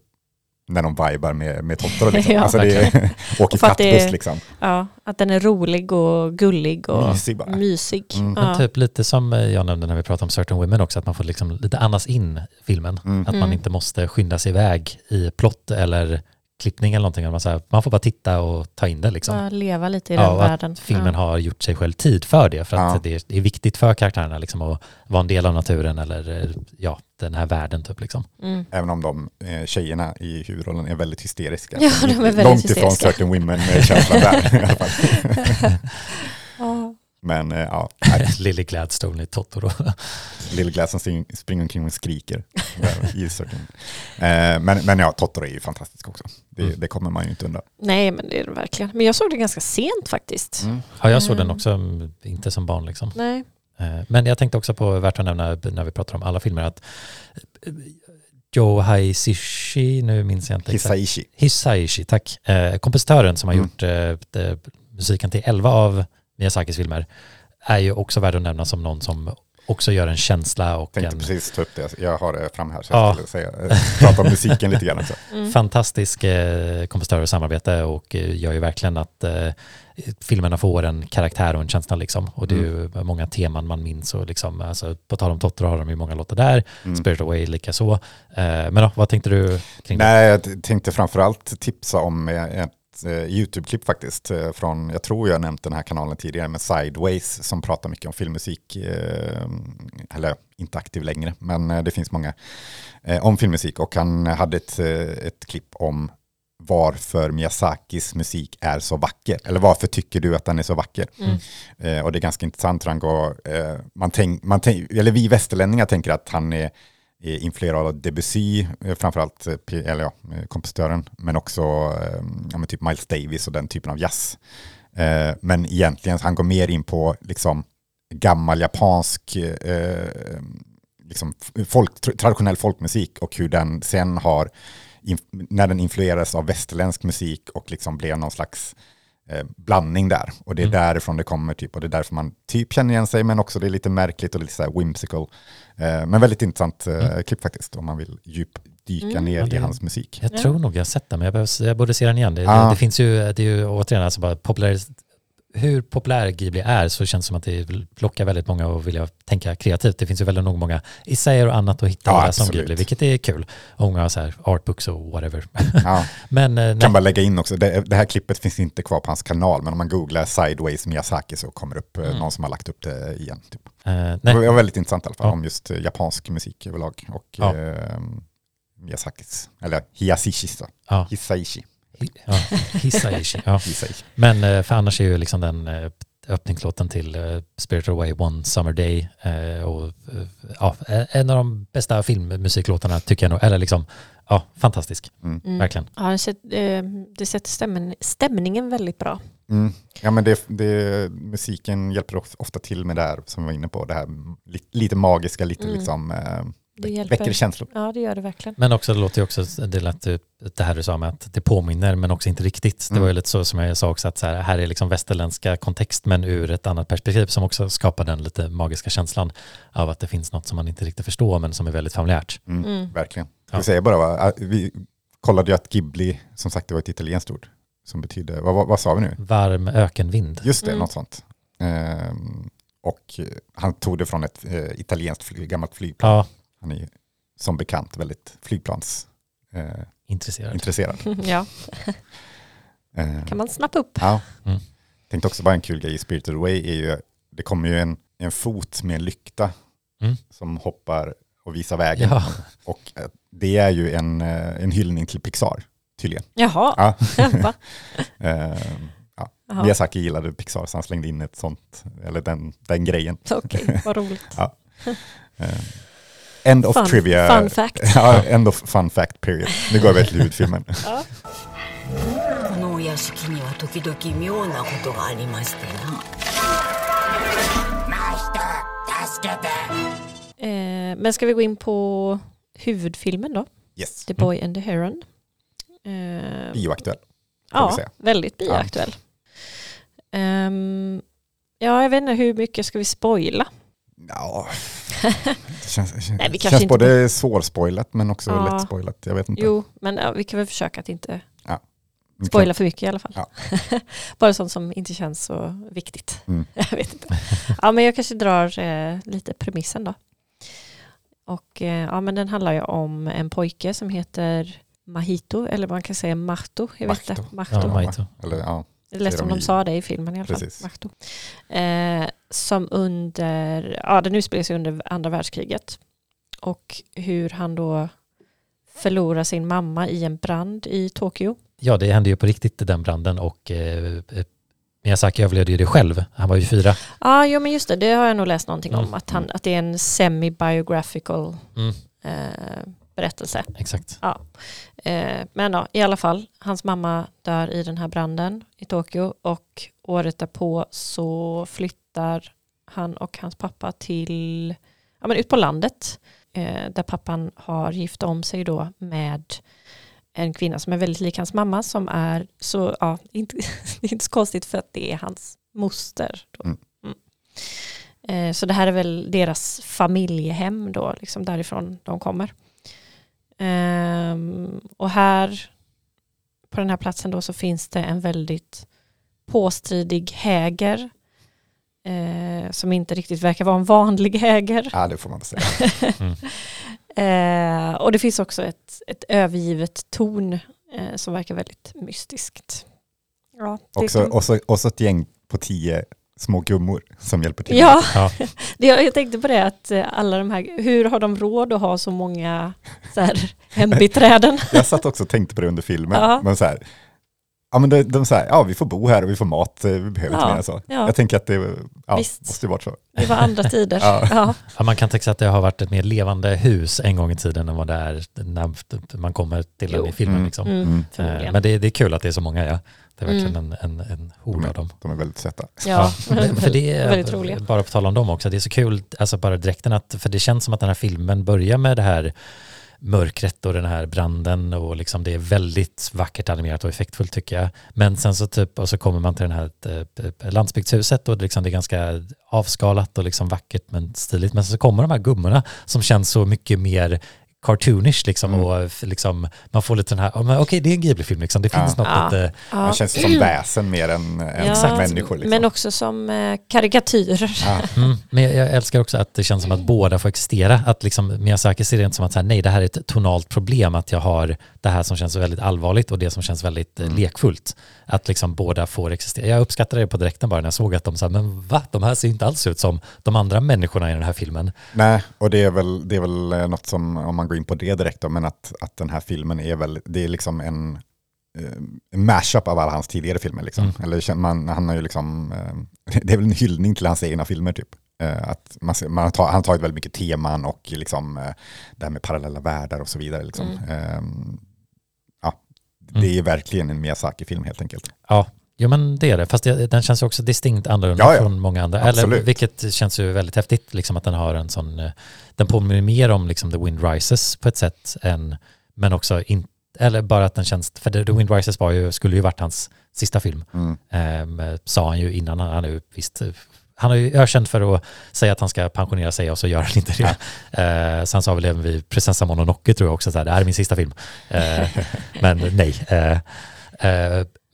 [SPEAKER 2] när de vibar med, med Totoro. *laughs* Liksom.
[SPEAKER 1] Ja.
[SPEAKER 2] alltså det är, *laughs* åker kattbuss liksom.
[SPEAKER 1] Ja, att den är rolig och gullig och
[SPEAKER 2] Mysig bara.
[SPEAKER 1] mysig.
[SPEAKER 2] Mm.
[SPEAKER 3] Men
[SPEAKER 1] Ja.
[SPEAKER 3] typ lite som jag nämnde när vi pratade om Certain Women också, att man får liksom lite andas in filmen.
[SPEAKER 2] Mm.
[SPEAKER 3] Att man
[SPEAKER 1] Mm.
[SPEAKER 3] inte måste skynda sig iväg i plott eller klippning eller någonting. Man, så här, man får bara titta och ta in det liksom.
[SPEAKER 1] Bara leva lite i
[SPEAKER 3] Ja,
[SPEAKER 1] den världen.
[SPEAKER 3] filmen
[SPEAKER 1] ja.
[SPEAKER 3] har gjort sig själv tid för det. För att
[SPEAKER 2] Ja.
[SPEAKER 3] det, är, viktigt för karaktärerna liksom, att vara en del av naturen eller eh, ja, den här världen. Typ, liksom.
[SPEAKER 1] Mm.
[SPEAKER 2] Även om de eh, tjejerna i huvudrollen är väldigt hysteriska.
[SPEAKER 1] Ja, de är väldigt
[SPEAKER 2] Långt ifrån
[SPEAKER 1] hysteriska.
[SPEAKER 2] Certain Women-känslan där *laughs* *laughs* *laughs* i alla fall.
[SPEAKER 1] Ja.
[SPEAKER 2] Men eh, ja, *laughs*
[SPEAKER 3] Lily Gladstone i Totoro. *laughs*
[SPEAKER 2] Lille spring, springer omkring och skriker. Eh, men, men ja, Totoro är ju fantastisk också. Det,
[SPEAKER 3] Mm.
[SPEAKER 2] det kommer man ju inte undan.
[SPEAKER 1] Nej, men det är det verkligen. Men jag såg det ganska sent faktiskt.
[SPEAKER 3] Ja, jag såg den
[SPEAKER 1] Mm.
[SPEAKER 3] också, mm, inte som barn liksom.
[SPEAKER 1] Nej.
[SPEAKER 3] Eh, Men jag tänkte också på, värt att nämna när vi pratar om alla filmer, att eh, Joe Hisaishi, nu minns jag inte exakt.
[SPEAKER 2] Hisaishi.
[SPEAKER 3] Hisaishi, tack. Eh, kompositören som har
[SPEAKER 2] Mm.
[SPEAKER 3] gjort eh, musiken till 11 av Miyazakis filmer är ju också värd att nämna som någon som också gör en känsla och
[SPEAKER 2] Tänkte
[SPEAKER 3] en
[SPEAKER 2] precis ta upp det. Jag har det fram här så
[SPEAKER 3] Ja.
[SPEAKER 2] jag skulle säga, eh, prata om musiken lite grann också.
[SPEAKER 1] Mm.
[SPEAKER 3] fantastisk eh, kompositör och samarbete och eh, gör ju verkligen att eh, filmerna får en karaktär och en känsla liksom. Och det är ju många teman man minns och liksom, alltså, på tal om Totoro har de ju många låtar där,
[SPEAKER 2] Mm.
[SPEAKER 3] Spirit Away lika så. Eh, men då, vad tänkte du kring det?
[SPEAKER 2] Nej, jag tänkte framförallt tipsa om eh, ett eh, YouTube-klipp faktiskt. eh, Från, jag tror jag nämnt den här kanalen tidigare med Sideways som pratar mycket om filmmusik. eh, Eller inte aktiv längre, men eh, det finns många eh, om filmmusik. Och han hade ett, eh, ett klipp om varför Miyazakis musik är så vacker. Eller varför tycker du att den är så vacker?
[SPEAKER 1] Mm.
[SPEAKER 2] Eh, och det är ganska intressant han går, eh, man tänk, man tänk, eller vi västerlänningar tänker att han är influerad av Debussy, eh, framförallt eh, eller ja, eh, kompositören, men också eh, ja, typ Miles Davis och den typen av jazz. Eh, men egentligen, han går mer in på liksom gammal japansk eh, liksom folk, traditionell folkmusik och hur den sen har, när den influeras av västerländsk musik och liksom blev någon slags eh, blandning där. Och det är
[SPEAKER 3] Mm.
[SPEAKER 2] därifrån det kommer typ, och det är därför man typ känner igen sig, men också det är lite märkligt och lite så här whimsical. Eh, men väldigt intressant eh,
[SPEAKER 3] Mm.
[SPEAKER 2] klipp faktiskt, om man vill djupdyka
[SPEAKER 1] Mm.
[SPEAKER 2] ner
[SPEAKER 3] Ja, det-
[SPEAKER 2] i hans musik.
[SPEAKER 3] Jag
[SPEAKER 1] Ja.
[SPEAKER 3] tror nog jag har sett den, men jag, behöver, jag borde se den igen. Det,
[SPEAKER 2] Ja.
[SPEAKER 3] det, det finns ju, det är ju återigen, alltså bara populär, hur populär Ghibli är så känns det som att det lockar väldigt många att vilja tänka kreativt. Det finns ju väldigt nog många essäer och annat att hitta
[SPEAKER 2] Ja,
[SPEAKER 3] och läsa om
[SPEAKER 2] absolut.
[SPEAKER 3] Ghibli, vilket är kul. Och många så här artbooks och whatever.
[SPEAKER 2] Ja. *laughs*
[SPEAKER 3] men eh, nej.
[SPEAKER 2] Kan bara lägga in också, det, det här klippet finns inte kvar på hans kanal, men om man googlar Sideways Miyazaki så kommer det upp
[SPEAKER 3] Mm.
[SPEAKER 2] någon som har lagt upp det igen. Typ.
[SPEAKER 3] Eh,
[SPEAKER 2] Det var väldigt intressant i alla fall,
[SPEAKER 3] Ja.
[SPEAKER 2] om just eh, japansk musik överlag och
[SPEAKER 3] Ja.
[SPEAKER 2] eh, Miyazakis, eller Hiyashishis då.
[SPEAKER 3] Ja.
[SPEAKER 2] Hisaishi.
[SPEAKER 3] Ja, *laughs* Hisaishi. Ja.
[SPEAKER 2] Hisaishi.
[SPEAKER 3] Men eh, för annars är ju liksom den eh, öppningslåten till eh, Spirit Away One Summer Day eh, och eh, ja, en av de bästa filmmusiklåtarna tycker jag nog, eller liksom, ja, fantastisk,
[SPEAKER 2] Mm.
[SPEAKER 1] Mm.
[SPEAKER 3] verkligen.
[SPEAKER 1] Ja, det, sätter, stämmen, stämningen väldigt bra.
[SPEAKER 2] Mm. Ja, men det, det, musiken hjälper of- ofta till med det här som vi var inne på, det här li, lite magiska, lite
[SPEAKER 1] Mm.
[SPEAKER 2] liksom,
[SPEAKER 1] Det hjälper.
[SPEAKER 2] väcker känslor.
[SPEAKER 1] Ja, det gör det verkligen.
[SPEAKER 3] Men också, det låter ju också, det lät typ det här du sa med att det påminner men också inte riktigt. Det var ju
[SPEAKER 2] Mm.
[SPEAKER 3] lite så som jag sa också att så här, här är liksom västerländska kontext men ur ett annat perspektiv som också skapar den lite magiska känslan av att det finns något som man inte riktigt förstår men som är väldigt familjärt.
[SPEAKER 2] Mm.
[SPEAKER 1] Mm.
[SPEAKER 2] Verkligen.
[SPEAKER 3] Ja.
[SPEAKER 2] Vi säger bara, va? Vi kollade ju att Ghibli, som sagt det var ett italienskt ord, som betyder, vad, vad, vad sa vi nu?
[SPEAKER 3] Varm ökenvind.
[SPEAKER 2] Just det,
[SPEAKER 1] Mm.
[SPEAKER 2] något sånt. Ehm, och han tog det från ett eh, italienskt fly, gammalt flygplan.
[SPEAKER 3] Ja,
[SPEAKER 2] Han är ju som bekant väldigt flygplansintresserad. Eh,
[SPEAKER 3] intresserad.
[SPEAKER 2] intresserad. *laughs*
[SPEAKER 1] Ja,
[SPEAKER 2] Eh,
[SPEAKER 1] kan man snappa upp.
[SPEAKER 2] Ja.
[SPEAKER 3] Mm.
[SPEAKER 2] Tänkte också bara en kul grej i Spirited Away är ju, det kommer ju en, en fot med en lykta
[SPEAKER 3] Mm.
[SPEAKER 2] som hoppar och visar vägen.
[SPEAKER 3] Ja.
[SPEAKER 2] Och eh, det är ju en, eh, en hyllning till Pixar, tydligen.
[SPEAKER 1] Jaha,
[SPEAKER 2] Ja. *laughs* *laughs* Eh. Miyazaki gillade Pixar så han slängde in ett sånt, eller den, den grejen.
[SPEAKER 1] Okej, vad roligt.
[SPEAKER 2] Eh, end of
[SPEAKER 1] Fun,
[SPEAKER 2] trivia.
[SPEAKER 1] fun fact. *laughs*
[SPEAKER 2] ja, end of fun fact period. Nu går vi till huvudfilmen. *laughs*
[SPEAKER 4] このお屋敷には時々妙なことがありましてな
[SPEAKER 1] Eh, men ska vi gå in på huvudfilmen då?
[SPEAKER 2] Yes,
[SPEAKER 1] The Boy and the Heron. Eh,
[SPEAKER 2] bioaktuell. får vi
[SPEAKER 1] ja,
[SPEAKER 2] säga.
[SPEAKER 1] väldigt bioaktuell. Ehm, ja, jag vet inte hur mycket ska vi spoila?
[SPEAKER 2] Ja, Det *laughs* känns, det känns,
[SPEAKER 1] Nej, vi kanske
[SPEAKER 2] känns
[SPEAKER 1] inte-
[SPEAKER 2] både svårspoilat men också
[SPEAKER 1] Ja.
[SPEAKER 2] lättspoilat. Jag vet inte.
[SPEAKER 1] Jo, men ja, vi kan väl försöka att inte
[SPEAKER 2] Ni
[SPEAKER 1] spoila för mycket i alla fall.
[SPEAKER 2] Ja. *laughs*
[SPEAKER 1] Bara sånt som inte känns så viktigt.
[SPEAKER 2] Mm. *laughs*
[SPEAKER 1] Jag vet inte. Ja, men jag kanske drar eh, lite premissen då. Och eh, ja, men den handlar ju om en pojke som heter Mahito, eller man kan säga Mahto. Jag vet
[SPEAKER 2] Mahto.
[SPEAKER 1] inte. Mahto.
[SPEAKER 3] Ja, Mahito.
[SPEAKER 2] Eller, ja.
[SPEAKER 1] Det lät som
[SPEAKER 2] de
[SPEAKER 1] sa det i filmen i alla fall.
[SPEAKER 2] Precis.
[SPEAKER 1] Mahto. Eh, som under, ja den utspelar sig under andra världskriget. Och hur han då förlorar sin mamma i en brand i Tokyo.
[SPEAKER 3] Ja, det hände ju på riktigt den branden och eh, eh, Miyazaki överlevde ju det själv. Han var ju fyra.
[SPEAKER 1] Ja, jo, men just det, det har jag nog läst någonting om.
[SPEAKER 3] Mm.
[SPEAKER 1] Att, han, att det är en semi-biographical
[SPEAKER 3] Mm,
[SPEAKER 1] eh, berättelse.
[SPEAKER 3] exakt.
[SPEAKER 1] Eh, men ja, i alla fall, hans mamma dör i den här branden i Tokyo och året därpå så flyttar han och hans pappa till, ja men ut på landet, eh, där pappan har gift om sig då med en kvinna som är väldigt lik hans mamma som är så, ja, *laughs* inte, det är inte så konstigt för att det är hans moster. Då.
[SPEAKER 2] Mm.
[SPEAKER 1] Mm. Eh, så det här är väl deras familjehem då, liksom därifrån de kommer. Ehm, och här på den här platsen då så finns det en väldigt påstridig häger eh, som inte riktigt verkar vara en vanlig häger.
[SPEAKER 2] ja, det får man säga. *laughs*
[SPEAKER 1] Eh, och det finns också ett, ett övergivet torn eh, som verkar väldigt mystiskt. Ja,
[SPEAKER 2] Också,
[SPEAKER 1] kom-
[SPEAKER 2] och, så, och så ett gäng på tio små gummor som hjälper till.
[SPEAKER 1] ja
[SPEAKER 3] Ja, *laughs*
[SPEAKER 1] det, jag tänkte på det att eh, alla de här, hur har de råd att ha så många så här, *laughs* hembiträden? *laughs*
[SPEAKER 2] Jag satt också och tänkte på det under filmen.
[SPEAKER 1] Ja.
[SPEAKER 2] Men så här, ja, men de, de säger, ja vi får bo här och vi får mat, eh, vi behöver inte
[SPEAKER 1] Ja,
[SPEAKER 2] mer än så.
[SPEAKER 1] ja.
[SPEAKER 2] Jag tänker att det ja,
[SPEAKER 1] Visst.
[SPEAKER 2] måste ju varit så.
[SPEAKER 1] Det var andra tider.
[SPEAKER 2] Ja.
[SPEAKER 1] Ja.
[SPEAKER 3] Ja, man kan tänka sig att det har varit ett mer levande hus en gång i tiden än vad det är när man kommer till den i filmen.
[SPEAKER 2] Mm.
[SPEAKER 3] Liksom.
[SPEAKER 1] Mm,
[SPEAKER 2] Mm.
[SPEAKER 3] Eh. Men det, det är kul att det är så många, ja. Det är verkligen
[SPEAKER 1] Mm.
[SPEAKER 3] en, en, en
[SPEAKER 2] De
[SPEAKER 3] hord av dem.
[SPEAKER 2] de är väldigt söta.
[SPEAKER 1] Ja,
[SPEAKER 3] för det *laughs* är,
[SPEAKER 1] väldigt roliga.
[SPEAKER 3] Bara på tal om dem också, det är så kul, alltså bara direkten att, för det känns som att den här filmen börjar med det här mörkret och den här branden och liksom det är väldigt vackert animerat och effektfullt tycker jag. Men sen så typ, och så kommer man till den här eh, landsbygdshuset och det, liksom, det är ganska avskalat och liksom vackert men stiligt. Men så kommer de här gummorna som känns så mycket mer cartoonish liksom
[SPEAKER 2] Mm.
[SPEAKER 3] och f- liksom, man får lite den här, men okej det är en Ghibli-film liksom, det finns
[SPEAKER 2] Ja.
[SPEAKER 3] något
[SPEAKER 1] Ja.
[SPEAKER 3] lite,
[SPEAKER 1] ja.
[SPEAKER 2] Man känns som väsen mer än, än
[SPEAKER 1] Ja,
[SPEAKER 2] människor. Liksom.
[SPEAKER 1] Men också som eh, karikatyrer.
[SPEAKER 2] ja. *laughs*
[SPEAKER 3] Mm, men jag, jag älskar också att det känns som att båda får existera. Att liksom Miyazaki ser det inte som att så här, nej, det här är ett tonalt problem, att jag har det här som känns väldigt allvarligt och det som känns väldigt eh,
[SPEAKER 2] Mm.
[SPEAKER 3] lekfullt. Att liksom båda får existera. Jag uppskattade det på direkten bara när jag såg att de sa, men va, de här ser inte alls ut som de andra människorna i den här filmen.
[SPEAKER 2] Nej, och det är väl, det är väl eh, något som, om man går in på det direkt, då, men att, att den här filmen är väl, det är liksom en, eh, mashup av alla hans tidigare filmer. Liksom.
[SPEAKER 3] Mm.
[SPEAKER 2] Eller man, han har ju liksom, eh, *laughs* det är väl en hyllning till hans egna filmer typ. Eh, Att man, ser- man tar, han har tagit väldigt mycket teman och liksom, eh, det här med parallella världar och så vidare. Liksom. Eh, ja, det
[SPEAKER 3] Mm.
[SPEAKER 2] är verkligen en Miyazaki-film helt enkelt.
[SPEAKER 3] Ja, jo men det är det. Fast det, den känns också distinkt annorlunda
[SPEAKER 2] Ja, ja.
[SPEAKER 3] från många andra. Eller,
[SPEAKER 2] Absolut.
[SPEAKER 3] vilket känns ju väldigt häftigt, liksom att den har en sån, eh, den påminner mer om liksom The Wind Rises på ett sätt än, men också inte eller bara att den känns, för The Wind Rises var ju, skulle ju varit hans sista film,
[SPEAKER 2] Mm.
[SPEAKER 3] ehm, sa han ju innan, han, är ju visst, han är ju ökänd för att säga att han ska pensionera sig och så gör han inte det. Eh, sen sa väl även vi Prinsessa Mononoke tror jag också, så här, det här är min sista film. Eh, *laughs* men nej.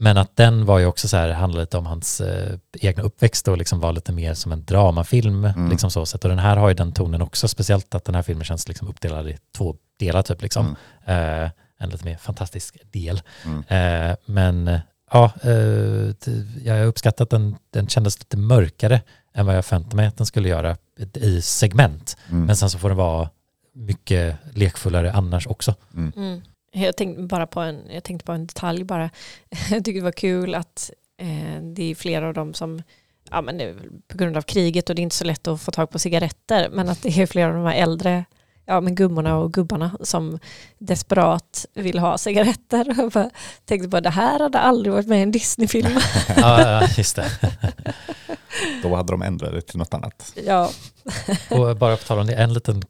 [SPEAKER 3] Men att den var ju också så här, handlade lite om hans eh, egna uppväxt och liksom var lite mer som en dramafilm.
[SPEAKER 2] Mm.
[SPEAKER 3] Liksom så sätt. Och den här har ju den tonen också, speciellt att den här filmen känns liksom uppdelad i två delar typ. Liksom. Eh, en lite mer fantastisk del.
[SPEAKER 2] Mm.
[SPEAKER 3] Eh, men eh, ja, eh, jag har uppskattat att den, den kändes lite mörkare än vad jag förväntade mig att den skulle göra i segment.
[SPEAKER 2] Mm.
[SPEAKER 3] Men sen så får den vara mycket lekfullare annars också.
[SPEAKER 1] Jag, tänkte bara på en, jag tänkte på en detalj bara. *laughs* Jag tycker det var kul att eh, det är flera av dem som, ja men väl på grund av kriget och det är inte så lätt att få tag på cigaretter, men att det är flera av de här äldre ja, men gummorna och gubbarna som desperat vill ha cigaretter. *laughs* Jag bara tänkte på det här hade aldrig varit med i en Disney-film. *laughs*
[SPEAKER 3] ja, ja, just det.
[SPEAKER 2] Då hade de ändrat det till något annat.
[SPEAKER 1] ja.
[SPEAKER 3] Och bara på tal om det, en liten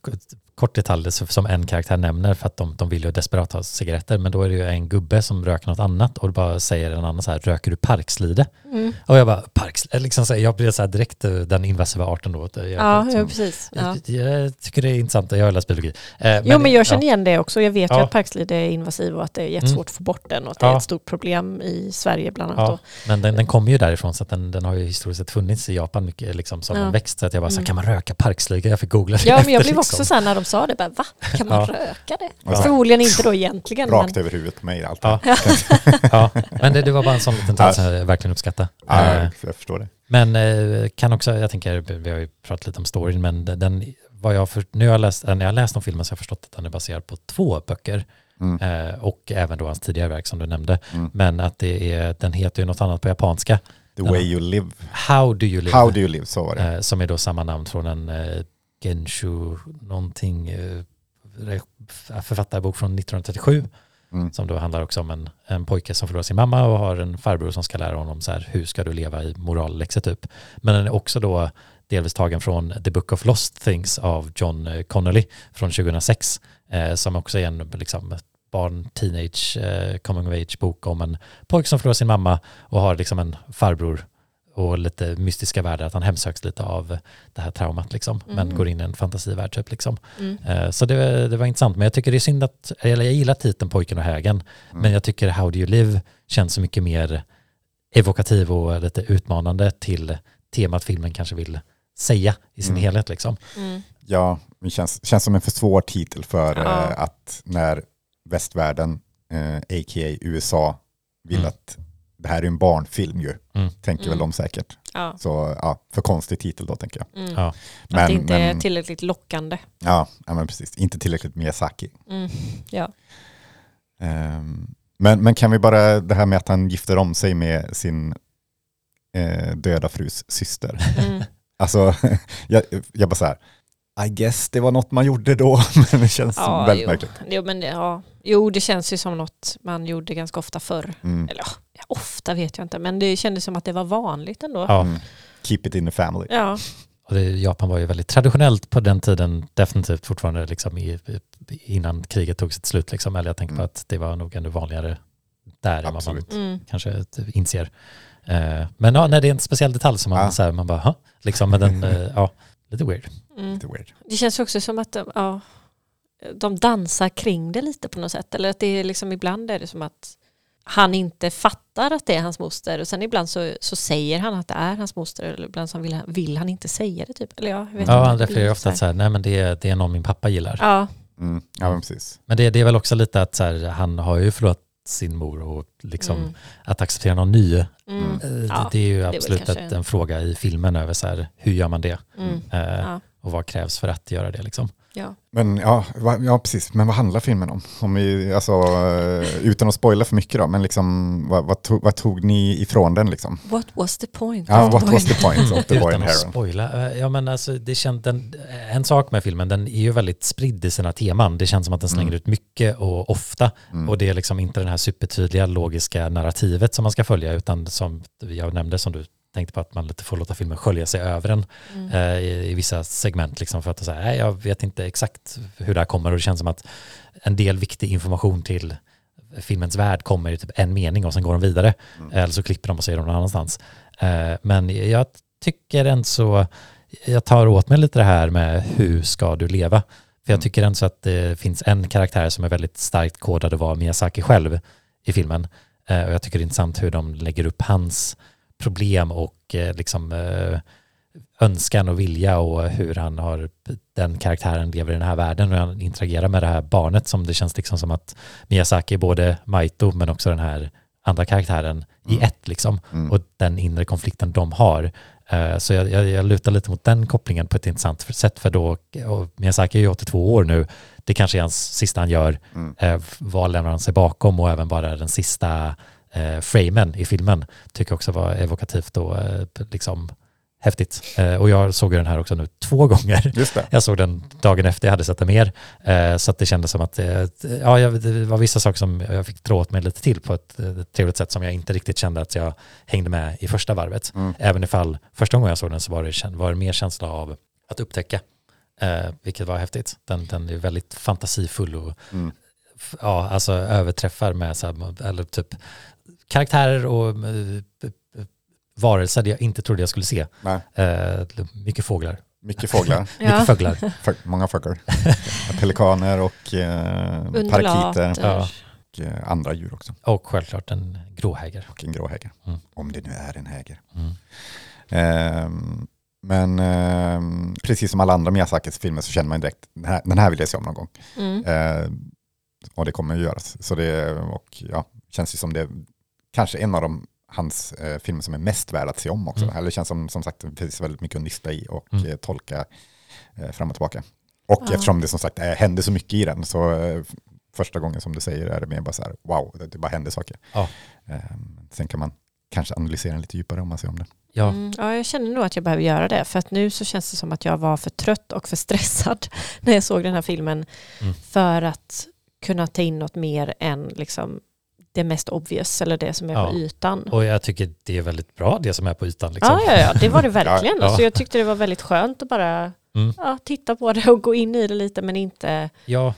[SPEAKER 3] kort detalj som en karaktär nämner för att de, de vill ju desperat ha cigaretter men då är det ju en gubbe som röker något annat och bara säger en annan så här, röker du parkslide?
[SPEAKER 1] Mm.
[SPEAKER 3] Och jag bara, parkslide, liksom så här, jag blir så här direkt eh, den invasiva arten då. Jag,
[SPEAKER 1] Ja,
[SPEAKER 3] liksom,
[SPEAKER 1] ja, precis. Ja.
[SPEAKER 3] jag, jag tycker det är intressant, jag har läst biologi. Eh,
[SPEAKER 1] jo, men jag känner
[SPEAKER 3] ja,
[SPEAKER 1] igen det också. Jag vet ju att parkslide är invasiv och att det är jättesvårt
[SPEAKER 3] Mm.
[SPEAKER 1] att få bort den och att det är ett stort problem i Sverige bland annat.
[SPEAKER 3] Men den, den kommer ju därifrån så att den, den har ju historiskt sett funnits i Japan mycket liksom som en växt. Så att jag bara, så här,
[SPEAKER 1] Mm.
[SPEAKER 3] kan man röka parkslide? Jag fick googla det
[SPEAKER 1] Ja, men jag
[SPEAKER 3] efter,
[SPEAKER 1] blev också
[SPEAKER 3] liksom.
[SPEAKER 1] så här när de sa det, bara, va? Kan man
[SPEAKER 3] Ja.
[SPEAKER 1] röka det?
[SPEAKER 2] Ja.
[SPEAKER 1] Förmodligen inte då egentligen.
[SPEAKER 2] Rakt
[SPEAKER 1] men,
[SPEAKER 2] över huvudet på mig allt.
[SPEAKER 3] Ja. *laughs*
[SPEAKER 2] Ja.
[SPEAKER 3] Men det, det var bara en sån liten detalj som jag verkligen uppskattar. Eh,
[SPEAKER 2] Ja, jag förstår det.
[SPEAKER 3] Men eh, kan också, jag tänker, vi har ju pratat lite om storyn, men den, vad jag för, nu har jag läst, när jag har läst om filmen så har jag förstått att den är baserad på två böcker
[SPEAKER 2] Mm.
[SPEAKER 3] eh, och även då hans tidigare verk som du nämnde.
[SPEAKER 2] Mm.
[SPEAKER 3] Men att det är, den heter ju något annat på japanska.
[SPEAKER 2] The way you live.
[SPEAKER 3] How do you live?
[SPEAKER 2] How do you live, så var det.
[SPEAKER 3] eh, som är då samma namn från en eh, Genshu någonting eh, författarbok från 1937
[SPEAKER 2] Mm.
[SPEAKER 3] som då handlar också om en, en pojke som förlorar sin mamma och har en farbror som ska lära honom så här, hur ska du leva i moralläxor typ. Men den är också då delvis tagen från The Book of Lost Things av John eh, Connolly från 2006 eh, som också är en liksom, barn, teenage, eh, coming of age bok om en pojke som förlorar sin mamma och har liksom en farbror och lite mystiska världar, att han hemsöks lite av det här traumat liksom, men
[SPEAKER 1] Mhm.
[SPEAKER 3] går in i en fantasivärld typ liksom.
[SPEAKER 1] mm.
[SPEAKER 3] Eh, Så det, det var intressant, men jag tycker det är synd att, eller jag gillar titeln Pojken och högen,
[SPEAKER 2] Mm.
[SPEAKER 3] men jag tycker How Do You Live känns så mycket mer evokativ och lite utmanande till temat filmen kanske vill säga i sin
[SPEAKER 2] Mm.
[SPEAKER 3] helhet liksom.
[SPEAKER 1] Mm.
[SPEAKER 2] Ja, det känns, känns som en för svår titel för
[SPEAKER 1] Ja.
[SPEAKER 2] eh, att när västvärlden, eh, a.k.a. USA, vill
[SPEAKER 3] Mm.
[SPEAKER 2] att det här är en barnfilm ju,
[SPEAKER 3] Mm.
[SPEAKER 2] tänker väl
[SPEAKER 1] Mm.
[SPEAKER 2] de säkert.
[SPEAKER 1] Ja.
[SPEAKER 2] Så ja, för konstig titel då tänker jag.
[SPEAKER 1] Mm.
[SPEAKER 3] Ja.
[SPEAKER 1] att det
[SPEAKER 2] Men,
[SPEAKER 1] inte är
[SPEAKER 2] men,
[SPEAKER 1] tillräckligt lockande.
[SPEAKER 2] ja, ja, men precis. Inte tillräckligt Miyazaki.
[SPEAKER 1] Mm. Ja.
[SPEAKER 2] Ehm, men, men kan vi bara, det här med att han gifter om sig med sin eh, döda frus syster.
[SPEAKER 1] Mm. *laughs*
[SPEAKER 2] Alltså, *laughs* jag, jag bara så här, I guess det var något man gjorde då, *laughs* men det känns
[SPEAKER 1] Ja,
[SPEAKER 2] väldigt
[SPEAKER 1] jo.
[SPEAKER 2] märkligt.
[SPEAKER 1] Jo, men, det- ja. jo, det känns ju som något man gjorde ganska ofta förr.
[SPEAKER 2] Mm.
[SPEAKER 1] Eller ja, ofta vet jag inte, men det kändes som att det var vanligt ändå.
[SPEAKER 3] Ja.
[SPEAKER 2] Mm. Keep it in the family.
[SPEAKER 1] Ja,
[SPEAKER 3] Och det, Japan var ju väldigt traditionellt på den tiden, definitivt fortfarande liksom i, innan kriget tog sitt slut. Liksom. Eller jag tänker på
[SPEAKER 2] Mm.
[SPEAKER 3] att det var nog ännu vanligare där än vad man
[SPEAKER 2] Absolut.
[SPEAKER 1] mm.
[SPEAKER 3] kanske inser. Eh, men ja, nej, det är en speciell detalj som man,
[SPEAKER 2] Ja.
[SPEAKER 3] så här, man bara, "Hå?" liksom, men den, eh, ja, lite weird.
[SPEAKER 1] Mm.
[SPEAKER 2] Lite weird.
[SPEAKER 1] Det känns också som att de, ja, de dansar kring det lite på något sätt. Eller att det är liksom ibland är det som att han inte fattar att det är hans moster och sen ibland så, så säger han att det är hans moster eller ibland så vill han, vill han inte säga det typ. Eller ja, jag vet
[SPEAKER 3] Ja,
[SPEAKER 1] inte,
[SPEAKER 3] han
[SPEAKER 1] det
[SPEAKER 3] refererar ofta
[SPEAKER 1] så
[SPEAKER 3] här, nej men det är, det är någon min pappa gillar.
[SPEAKER 1] Ja,
[SPEAKER 2] Mm. Ja, men precis.
[SPEAKER 3] Men det, det är väl också lite att så här, han har ju förlorat sin mor och liksom
[SPEAKER 1] Mm.
[SPEAKER 3] att acceptera någon ny.
[SPEAKER 1] mm,
[SPEAKER 3] eh,
[SPEAKER 1] Ja,
[SPEAKER 3] det är ju
[SPEAKER 1] väl
[SPEAKER 3] absolut
[SPEAKER 1] kanske-
[SPEAKER 3] ett, en fråga i filmen över så här, hur gör man det?
[SPEAKER 1] mm,
[SPEAKER 3] Eh,
[SPEAKER 1] ja,
[SPEAKER 3] Och vad krävs för att göra det liksom?
[SPEAKER 1] Ja.
[SPEAKER 2] Men ja, va, ja, precis. Men vad handlar filmen om? om vi, alltså, eh, utan att spoila för mycket då, men liksom, vad, vad, tog, vad tog ni ifrån den? Liksom?
[SPEAKER 1] What was the point?
[SPEAKER 2] Ja, what was the point of the boy
[SPEAKER 3] Utan
[SPEAKER 2] and
[SPEAKER 3] att
[SPEAKER 2] Heron?
[SPEAKER 3] spoila. eh, Ja, men alltså, det känd, den, en sak med filmen, den är ju väldigt spridd i sina teman. Det känns som att den slänger
[SPEAKER 2] Mm.
[SPEAKER 3] ut mycket och ofta.
[SPEAKER 2] Mm.
[SPEAKER 3] Och det är liksom inte det här supertydliga logiska narrativet som man ska följa, utan som jag nämnde, som du tänkte på, att man lite får låta filmen skölja sig över en
[SPEAKER 1] Mm.
[SPEAKER 3] eh, i, i vissa segment. Liksom, för att säga, nej, jag vet inte exakt hur det här kommer och det känns som att en del viktig information till filmens värld kommer i typ en mening och sen går de vidare.
[SPEAKER 2] Mm.
[SPEAKER 3] Eller så klipper de och säger de någon annanstans. Eh, men jag tycker ändå så, jag tar åt mig lite det här med hur ska du leva? För jag
[SPEAKER 2] Mm.
[SPEAKER 3] tycker ändå så att det finns en karaktär som är väldigt starkt kodad att vara Miyazaki själv i filmen. Eh, och jag tycker det är intressant hur de lägger upp hans problem och eh, liksom eh, önskan och vilja och hur han har, den karaktären lever i den här världen och han interagerar med det här barnet som det känns liksom som att Miyazaki är både Maito men också den här andra karaktären i
[SPEAKER 2] Mm.
[SPEAKER 3] ett liksom
[SPEAKER 2] Mm.
[SPEAKER 3] och den inre konflikten de har. Eh, Så jag, jag, jag lutar lite mot den kopplingen på ett intressant sätt för då, och Miyazaki är ju 82 år nu, det kanske är hans sista han gör,
[SPEAKER 2] Mm.
[SPEAKER 3] vad lämnar han sig bakom och även bara den sista eh, framen i filmen tycker jag också var evokativt och eh, liksom häftigt. Eh, och jag såg den här också nu *laughs* två gånger. Jag såg den dagen efter jag hade sett den mer. Eh, så att det kändes som att eh, ja, jag, det var vissa saker som jag fick dra åt mig lite till på ett, eh, trevligt sätt som jag inte riktigt kände att jag hängde med i första varvet.
[SPEAKER 2] Mm.
[SPEAKER 3] Även ifall första gången jag såg den så var det, var det mer känsla av att upptäcka eh, vilket var häftigt. Den, den är väldigt fantasifull och
[SPEAKER 2] Mm.
[SPEAKER 3] ja, alltså överträffar med så här, eller typ karaktärer och eh, varelser jag inte trodde jag skulle se.
[SPEAKER 2] Nej,
[SPEAKER 3] Eh, mycket fåglar,
[SPEAKER 2] mycket fåglar, *laughs*
[SPEAKER 3] mycket fåglar. *laughs*
[SPEAKER 2] Fö- många fåglar. *laughs* Pelikaner och eh, paraketer
[SPEAKER 3] Ja.
[SPEAKER 2] och eh, andra djur också.
[SPEAKER 3] Och självklart en gråhäger.
[SPEAKER 2] Och en gråhäger.
[SPEAKER 3] Mm.
[SPEAKER 2] Om det nu är en häger.
[SPEAKER 3] Mm.
[SPEAKER 2] Ehm, men ehm, precis som alla andra Miyazakis filmer så känner man direkt, den här, den här vill jag se om någon gång.
[SPEAKER 1] Mm.
[SPEAKER 2] Ehm, och det kommer ju göras. Så det och, ja, känns ju som det kanske en av de hans eh, filmer som är mest värd att se om också.
[SPEAKER 3] Mm.
[SPEAKER 2] Eller det känns som, som sagt, det finns väldigt mycket att nysta i och
[SPEAKER 3] Mm.
[SPEAKER 2] eh, tolka eh, fram och tillbaka. Och
[SPEAKER 1] Ja.
[SPEAKER 2] eftersom det som sagt eh, händer så mycket i den så eh, första gången som du säger är det mer bara så här, wow, det, det bara händer saker.
[SPEAKER 3] Ja.
[SPEAKER 2] Ehm, sen kan man kanske analysera den lite djupare om man ser om det.
[SPEAKER 3] Ja,
[SPEAKER 1] Mm, ja, jag känner nog att jag behöver göra det. För att nu så känns det som att jag var för trött och för stressad *laughs* när jag såg den här filmen.
[SPEAKER 3] Mm.
[SPEAKER 1] För att kunna ta in något mer än liksom det mest obvious eller det som är
[SPEAKER 3] Ja.
[SPEAKER 1] på ytan.
[SPEAKER 3] och jag tycker det är väldigt bra det som är på ytan. Liksom.
[SPEAKER 1] Ja, ja, ja, det var det *laughs* verkligen.
[SPEAKER 3] Ja.
[SPEAKER 1] Så jag tyckte det var väldigt skönt att bara
[SPEAKER 3] Mm.
[SPEAKER 1] ja, titta på det och gå in i det lite men inte,
[SPEAKER 3] ja,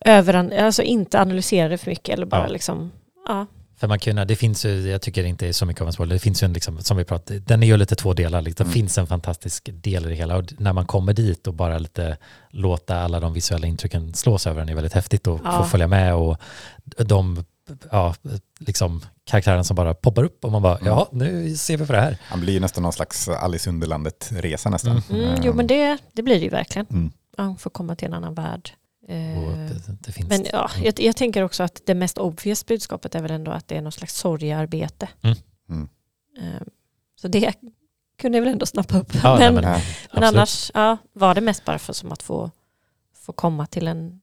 [SPEAKER 1] överan alltså inte analysera det för mycket eller bara
[SPEAKER 3] Ja.
[SPEAKER 1] liksom, ja.
[SPEAKER 3] För man kunna, det finns ju, jag tycker det inte är så mycket av en spoiler, det finns ju en, liksom, som vi pratade, den är ju lite två delar, liksom. det
[SPEAKER 2] Mm.
[SPEAKER 3] finns en fantastisk del i det hela och när man kommer dit och bara lite låta alla de visuella intrycken slås över den är väldigt häftigt och
[SPEAKER 1] Ja.
[SPEAKER 3] få följa med och de, ja, liksom karaktärerna som bara poppar upp och man bara,
[SPEAKER 2] Mm.
[SPEAKER 3] ja, nu ser vi på det här.
[SPEAKER 2] Han blir nästan någon slags Alice Underlandet-resa nästan.
[SPEAKER 1] Mm, jo men det, det blir det ju verkligen.
[SPEAKER 2] Mm.
[SPEAKER 1] Man får komma till en annan värld. Eh,
[SPEAKER 3] Och det, det finns,
[SPEAKER 1] Men ja,
[SPEAKER 3] Mm.
[SPEAKER 1] jag, jag tänker också att det mest obvious budskapet är väl ändå att det är någon slags sorgearbete.
[SPEAKER 3] Mm.
[SPEAKER 2] Mm.
[SPEAKER 1] Eh, Så det kunde jag väl ändå snappa upp.
[SPEAKER 3] Ja, nej,
[SPEAKER 1] men,
[SPEAKER 3] men-
[SPEAKER 1] men,
[SPEAKER 2] Ja,
[SPEAKER 3] absolut.
[SPEAKER 1] annars ja, var det mest bara för som att få, få komma till en,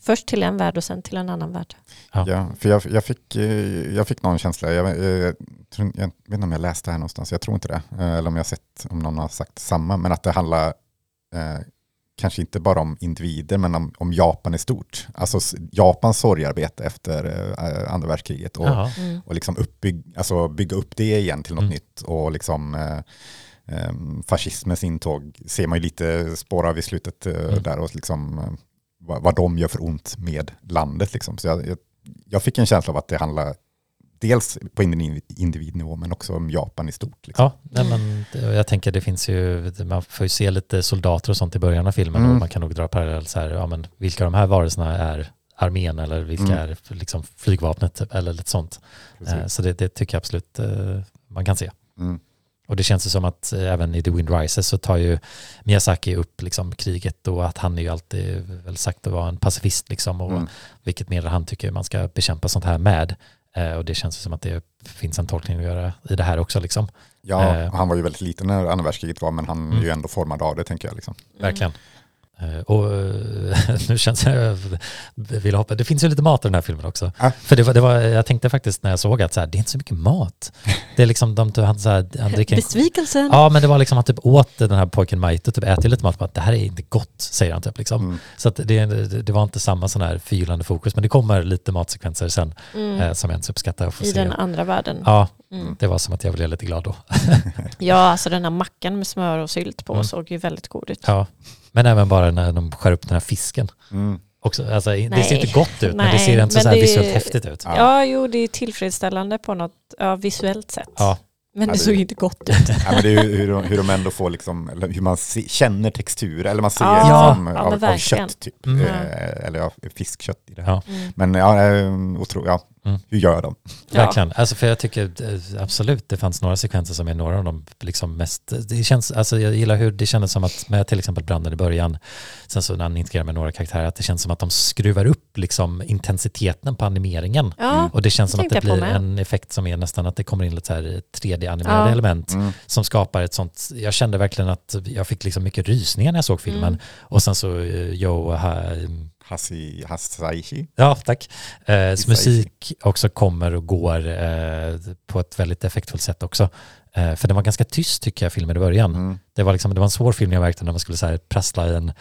[SPEAKER 1] först till en värld och sen till en annan värld.
[SPEAKER 3] Ja.
[SPEAKER 2] Ja, för jag, jag, fick, eh, jag fick någon känsla, jag, jag, tror- jag vet inte om jag läste det här någonstans, jag tror inte det, eh, eller om jag har sett om någon har sagt samma, men att det handlar eh, kanske inte bara om individer, men om, om Japan i stort. Alltså Japans sorgarbete efter eh, andra världskriget och,
[SPEAKER 3] Jaha.
[SPEAKER 1] Mm.
[SPEAKER 2] och liksom uppbygg, alltså bygga upp det igen till något
[SPEAKER 3] Mm.
[SPEAKER 2] nytt. Och liksom eh, eh, fascismens intåg ser man ju lite spår av i slutet eh,
[SPEAKER 3] Mm.
[SPEAKER 2] där och liksom eh, vad, vad de gör för ont med landet. Liksom. Så jag, jag, jag fick en känsla av att det handlar dels på individ, individnivå men också om Japan i stort. Liksom.
[SPEAKER 3] Ja, nej, men jag tänker det finns ju, man får ju se lite soldater och sånt i början av filmen
[SPEAKER 2] Mm.
[SPEAKER 3] och man kan nog dra parallell så här, ja men vilka av de här varelserna är armén eller vilka
[SPEAKER 2] Mm.
[SPEAKER 3] är liksom flygvapnet eller lite sånt.
[SPEAKER 2] Precis.
[SPEAKER 3] Eh, Så det, det tycker jag absolut eh, man kan se.
[SPEAKER 2] Mm.
[SPEAKER 3] Och det känns ju som att eh, även i The Wind Rises så tar ju Miyazaki upp liksom kriget och att han är ju alltid väl sagt att vara en pacifist liksom och
[SPEAKER 2] Mm.
[SPEAKER 3] vilket medel han tycker man ska bekämpa sånt här med. Eh, Och det känns som att det finns en tolkning att göra i det här också liksom.
[SPEAKER 2] Ja,
[SPEAKER 3] Eh.
[SPEAKER 2] han var ju väldigt liten när andra världskriget var men han är
[SPEAKER 3] Mm.
[SPEAKER 2] ju ändå formad av det tänker jag. Liksom.
[SPEAKER 3] Verkligen. Eh, Och eh, *laughs* nu känns det, jag vill hoppa, det finns ju lite mat i den här filmen också.
[SPEAKER 2] Ah.
[SPEAKER 3] För det var, det var, jag tänkte faktiskt när jag såg att så här, det är inte så mycket mat. Det är liksom, de, han, så här, han dricker en,
[SPEAKER 1] Besvikelsen.
[SPEAKER 3] Ja men det var liksom han typ åt den här pojken Maito, typ äter lite mat, bara, det här är inte gott, säger han typ liksom.
[SPEAKER 2] Mm.
[SPEAKER 3] Så att det, det, var inte samma sån här förgyllande fokus, men det kommer lite matsekvenser sen
[SPEAKER 1] Mm.
[SPEAKER 3] eh, som jag inte uppskattar att få
[SPEAKER 1] I
[SPEAKER 3] se.
[SPEAKER 1] den andra världen.
[SPEAKER 3] Ja,
[SPEAKER 1] Mm.
[SPEAKER 3] det var som att jag blev lite glad då. *laughs*
[SPEAKER 1] Ja, alltså den här mackan med smör och sylt på
[SPEAKER 3] Mm.
[SPEAKER 1] såg ju väldigt god ut.
[SPEAKER 3] Ja. Men även bara när de skär upp den här fisken.
[SPEAKER 2] Mm.
[SPEAKER 3] Också, alltså, det
[SPEAKER 1] Nej.
[SPEAKER 3] ser inte gott ut, men det
[SPEAKER 1] Nej,
[SPEAKER 3] ser inte så,
[SPEAKER 1] men
[SPEAKER 3] så här visuellt häftigt ut.
[SPEAKER 2] Ja.
[SPEAKER 1] Ja, jo, det är tillfredsställande på något ja, visuellt sätt.
[SPEAKER 3] Ja.
[SPEAKER 1] Men
[SPEAKER 2] Ja,
[SPEAKER 1] det
[SPEAKER 2] det-
[SPEAKER 1] såg inte gott ut. *laughs*
[SPEAKER 2] Ja, men det är ju hur, de- hur de ändå får liksom, eller hur man se, känner textur, eller man ser
[SPEAKER 1] Ja,
[SPEAKER 2] liksom,
[SPEAKER 1] ja,
[SPEAKER 2] av, av kött typ,
[SPEAKER 3] Mm.
[SPEAKER 2] eh, eller ja, fiskkött i det här.
[SPEAKER 3] Ja.
[SPEAKER 1] Mm.
[SPEAKER 2] Men ja, eh, otro, ja
[SPEAKER 3] Mm.
[SPEAKER 2] hur gör de?
[SPEAKER 1] Ja.
[SPEAKER 3] Verkligen. Alltså för jag tycker eh, absolut det fanns några sekvenser som är några av de liksom mest, det känns, alltså jag gillar hur det kändes som att med till exempel branden i början, sen så när han integrerar med några karaktärer, att det känns som att de skruvar upp liksom intensiteten på animeringen.
[SPEAKER 1] Ja,
[SPEAKER 3] Och det känns som att det
[SPEAKER 1] jag
[SPEAKER 3] blir en effekt som är nästan att det kommer in lite så här 3D-animerade
[SPEAKER 1] Ja.
[SPEAKER 3] element
[SPEAKER 2] Mm.
[SPEAKER 3] som skapar ett sånt, jag kände verkligen att jag fick liksom mycket rysningar när jag såg filmen.
[SPEAKER 1] Mm.
[SPEAKER 3] Och sen så eh, Joe,
[SPEAKER 2] Hasi, Hasaishi?
[SPEAKER 3] Ja, tack. Eh, musik också kommer och går eh, på ett väldigt effektfullt sätt också. Eh, för den var ganska tyst tycker jag filmen i början.
[SPEAKER 2] Mm.
[SPEAKER 3] Det, var liksom, det var en svår film jag märkte när man skulle så här, prassla i en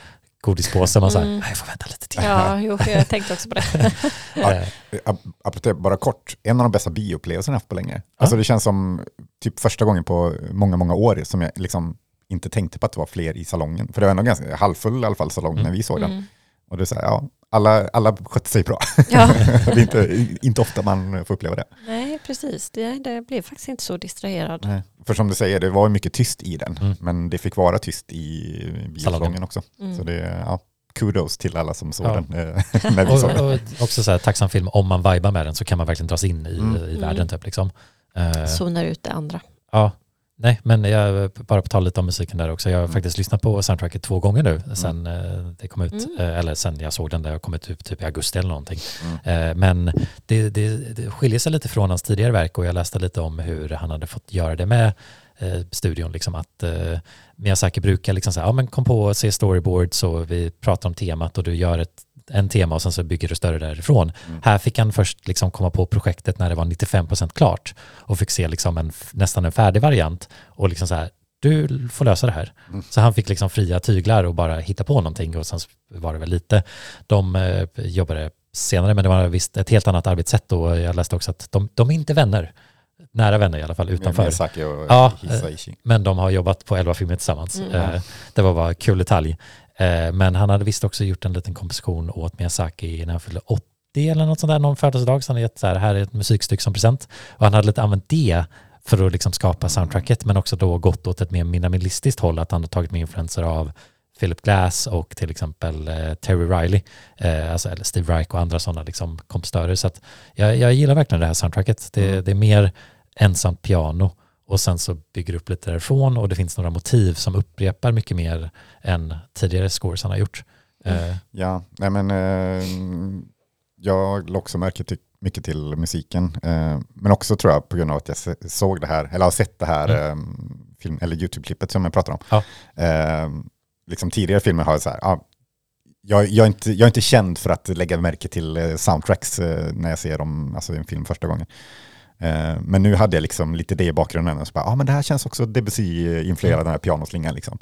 [SPEAKER 3] godispåse. Man så
[SPEAKER 1] Mm.
[SPEAKER 3] "Nej, jag får vänta lite till.
[SPEAKER 1] ja jo, jag *laughs* tänkte också på det. *laughs*
[SPEAKER 2] Ja. Ap- Apropå bara kort, en av de bästa bioupplevelserna jag haft på länge. Alltså det känns som typ första gången på många, många år som jag liksom inte tänkte på att det var fler i salongen. För det var ändå ganska halvfull i alla fall salong när vi såg den.
[SPEAKER 1] Mm.
[SPEAKER 2] Och det är så här, ja, alla, alla skötte sig bra. *laughs*
[SPEAKER 1] Ja. *laughs*
[SPEAKER 2] det är inte, inte ofta man får uppleva det.
[SPEAKER 1] Nej, precis. Det, det blev faktiskt inte så distraherad.
[SPEAKER 2] Nej. För som du säger, det var mycket tyst i den,
[SPEAKER 3] Mm.
[SPEAKER 2] men det fick vara tyst i biosalongen också.
[SPEAKER 1] Mm.
[SPEAKER 2] Så det, ja, kudos till alla som såg
[SPEAKER 3] Ja.
[SPEAKER 2] den eh, *laughs* när vi såg den.
[SPEAKER 3] Och, och också så här, tacksam film, om man vibar med den så kan man verkligen dras in i,
[SPEAKER 2] Mm.
[SPEAKER 3] i
[SPEAKER 1] Mm.
[SPEAKER 3] världen typ liksom. Eh,
[SPEAKER 1] Zonar ut det andra.
[SPEAKER 3] Ja, nej men jag bara på tal lite om musiken där också. Jag har
[SPEAKER 2] Mm.
[SPEAKER 3] faktiskt lyssnat på soundtracket två gånger nu sen eh, det kom ut.
[SPEAKER 1] Mm.
[SPEAKER 3] Eh, eller sen jag såg den där jag kommit ut typ i augusti eller någonting.
[SPEAKER 2] Mm.
[SPEAKER 3] Eh, men det, det, det skiljer sig lite från hans tidigare verk och jag läste lite om hur han hade fått göra det med eh, studion. Liksom att eh, Miyazaki brukar liksom säga, ja men kom på se storyboards och vi pratar om temat och du gör ett en tema och sen så bygger du större därifrån.
[SPEAKER 2] Mm.
[SPEAKER 3] Här fick han först liksom komma på projektet när det var 95% klart och fick se liksom en, nästan en färdig variant och liksom så här, du får lösa det här.
[SPEAKER 2] Mm.
[SPEAKER 3] Så han fick liksom fria tyglar och bara hitta på någonting och sen var det väl lite, de eh, jobbade senare men det var visst ett helt annat arbetssätt och jag läste också att de, de är inte vänner, nära vänner i alla fall utanför. Ja,
[SPEAKER 2] Hisaishi.
[SPEAKER 3] Men de har jobbat på 11 filmer tillsammans.
[SPEAKER 1] Mm.
[SPEAKER 3] Eh, det var bara kul detalj. Eh, men han hade visst också gjort en liten komposition åt Miyazaki när han fyllde 80 eller något sånt där, någon födelsedag. Så han hade gett så här, här är ett musikstycke som present. Och han hade lite använt det för att liksom skapa soundtracket, men också då gått åt ett mer minimalistiskt håll, att han har tagit med influenser av Philip Glass och till exempel eh, Terry Riley, eh, alltså, eller Steve Reich och andra sådana liksom, kompositörer. Så att jag, jag gillar verkligen det här soundtracket. Det,
[SPEAKER 2] Mm.
[SPEAKER 3] det är mer ensamt piano och sen så bygger upp lite därifrån och det finns några motiv som upprepar mycket mer än tidigare scores han har gjort. Eh,
[SPEAKER 2] Ja, nej men eh, jag la också märke till, mycket till musiken. Eh, men också tror jag på grund av att jag såg det här, eller har sett det här eh, film, eller YouTube-klippet som jag pratar om.
[SPEAKER 3] Ja.
[SPEAKER 2] Liksom tidigare filmer har jag så här, ja, jag, jag, är inte, jag är inte känd för att lägga märke till soundtracks när jag ser dem, alltså i en film första gången. Eh, men nu hade jag liksom lite det i bakgrunden. Och så bara, ah, men det här känns också Debussy-influerad, den här pianoslingan. Liksom.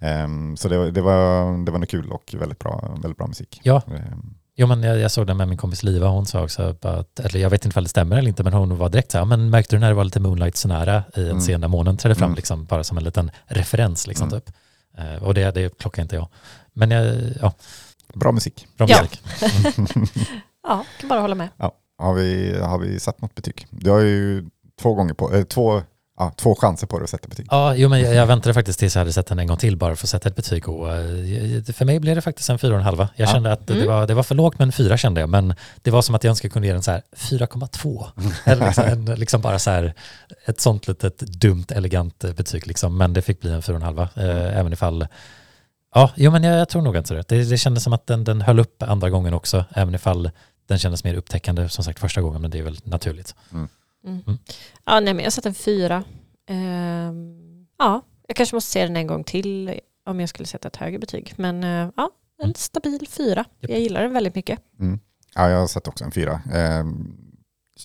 [SPEAKER 2] Ehm, så det, det, var, det var nog kul och väldigt bra, väldigt bra musik.
[SPEAKER 3] Ja.
[SPEAKER 2] Ehm,
[SPEAKER 3] Jo, men jag, jag såg den med min kompis Liva, hon sa också, att, eller jag vet inte om det stämmer eller inte, men hon var direkt så här, men märkte du när det var lite Moonlight så nära i en
[SPEAKER 2] Mm.
[SPEAKER 3] scen där månen trädde fram,
[SPEAKER 2] Mm.
[SPEAKER 3] liksom, bara som en liten referens liksom
[SPEAKER 2] Mm.
[SPEAKER 3] typ. Eh, och det, det plockar inte jag. Men jag, ja,
[SPEAKER 2] bra musik.
[SPEAKER 3] bra
[SPEAKER 1] Ja.
[SPEAKER 3] musik. *laughs*
[SPEAKER 1] Ja, kan bara hålla med.
[SPEAKER 2] Ja. Har, vi, har vi satt något betyg? Du har ju två, gånger på, eh, två, ja, två chanser på dig att sätta betyg.
[SPEAKER 3] Ja, jo, men jag, jag väntade faktiskt tills jag hade sett den en gång till bara för att sätta ett betyg. Och, eh, för mig blev det faktiskt en fyra och en halva. Jag
[SPEAKER 2] Ja.
[SPEAKER 3] kände att det,
[SPEAKER 1] Mm.
[SPEAKER 3] var, det var för lågt med en fyra kände jag, men det var som att jag önskade kunde ge den så här 4,2. Eller liksom, en, *laughs* liksom bara så här ett sånt litet dumt elegant eh, betyg liksom, men det fick bli en fyra och en halva. Eh, även ifall, ja, jo men jag, jag tror nog inte det. det. Det kändes som att den, den höll upp andra gången också, även ifall den kändes mer upptäckande som sagt första gången, men det är väl naturligt.
[SPEAKER 1] Mm.
[SPEAKER 3] Mm.
[SPEAKER 1] Ja, nej, men jag satte en fyra. Ehm, ja, jag kanske måste se den en gång till om jag skulle sätta ett högre betyg. Men eh, ja, en
[SPEAKER 3] Mm.
[SPEAKER 1] stabil fyra.
[SPEAKER 3] Japp.
[SPEAKER 1] Jag gillar den väldigt mycket.
[SPEAKER 2] Mm. Ja, jag har sett också en fyra. Ehm,